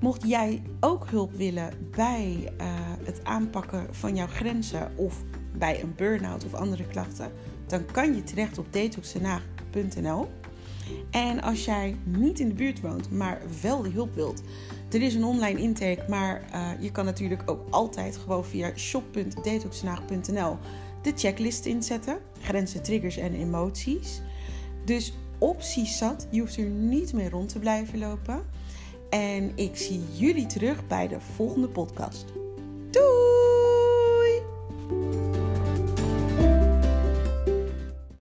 Mocht jij ook hulp willen bij uh, het aanpakken van jouw grenzen of bij een burn-out of andere klachten, dan kan je terecht op detoxenaag.nl. En als jij niet in de buurt woont, maar wel de hulp wilt, er is een online intake, maar uh, je kan natuurlijk ook altijd gewoon via shop.detoxenaag.nl de checklist inzetten. Grenzen, triggers en emoties. Dus opties zat. Je hoeft er niet mee rond te blijven lopen. En ik zie jullie terug bij de volgende podcast. Doei!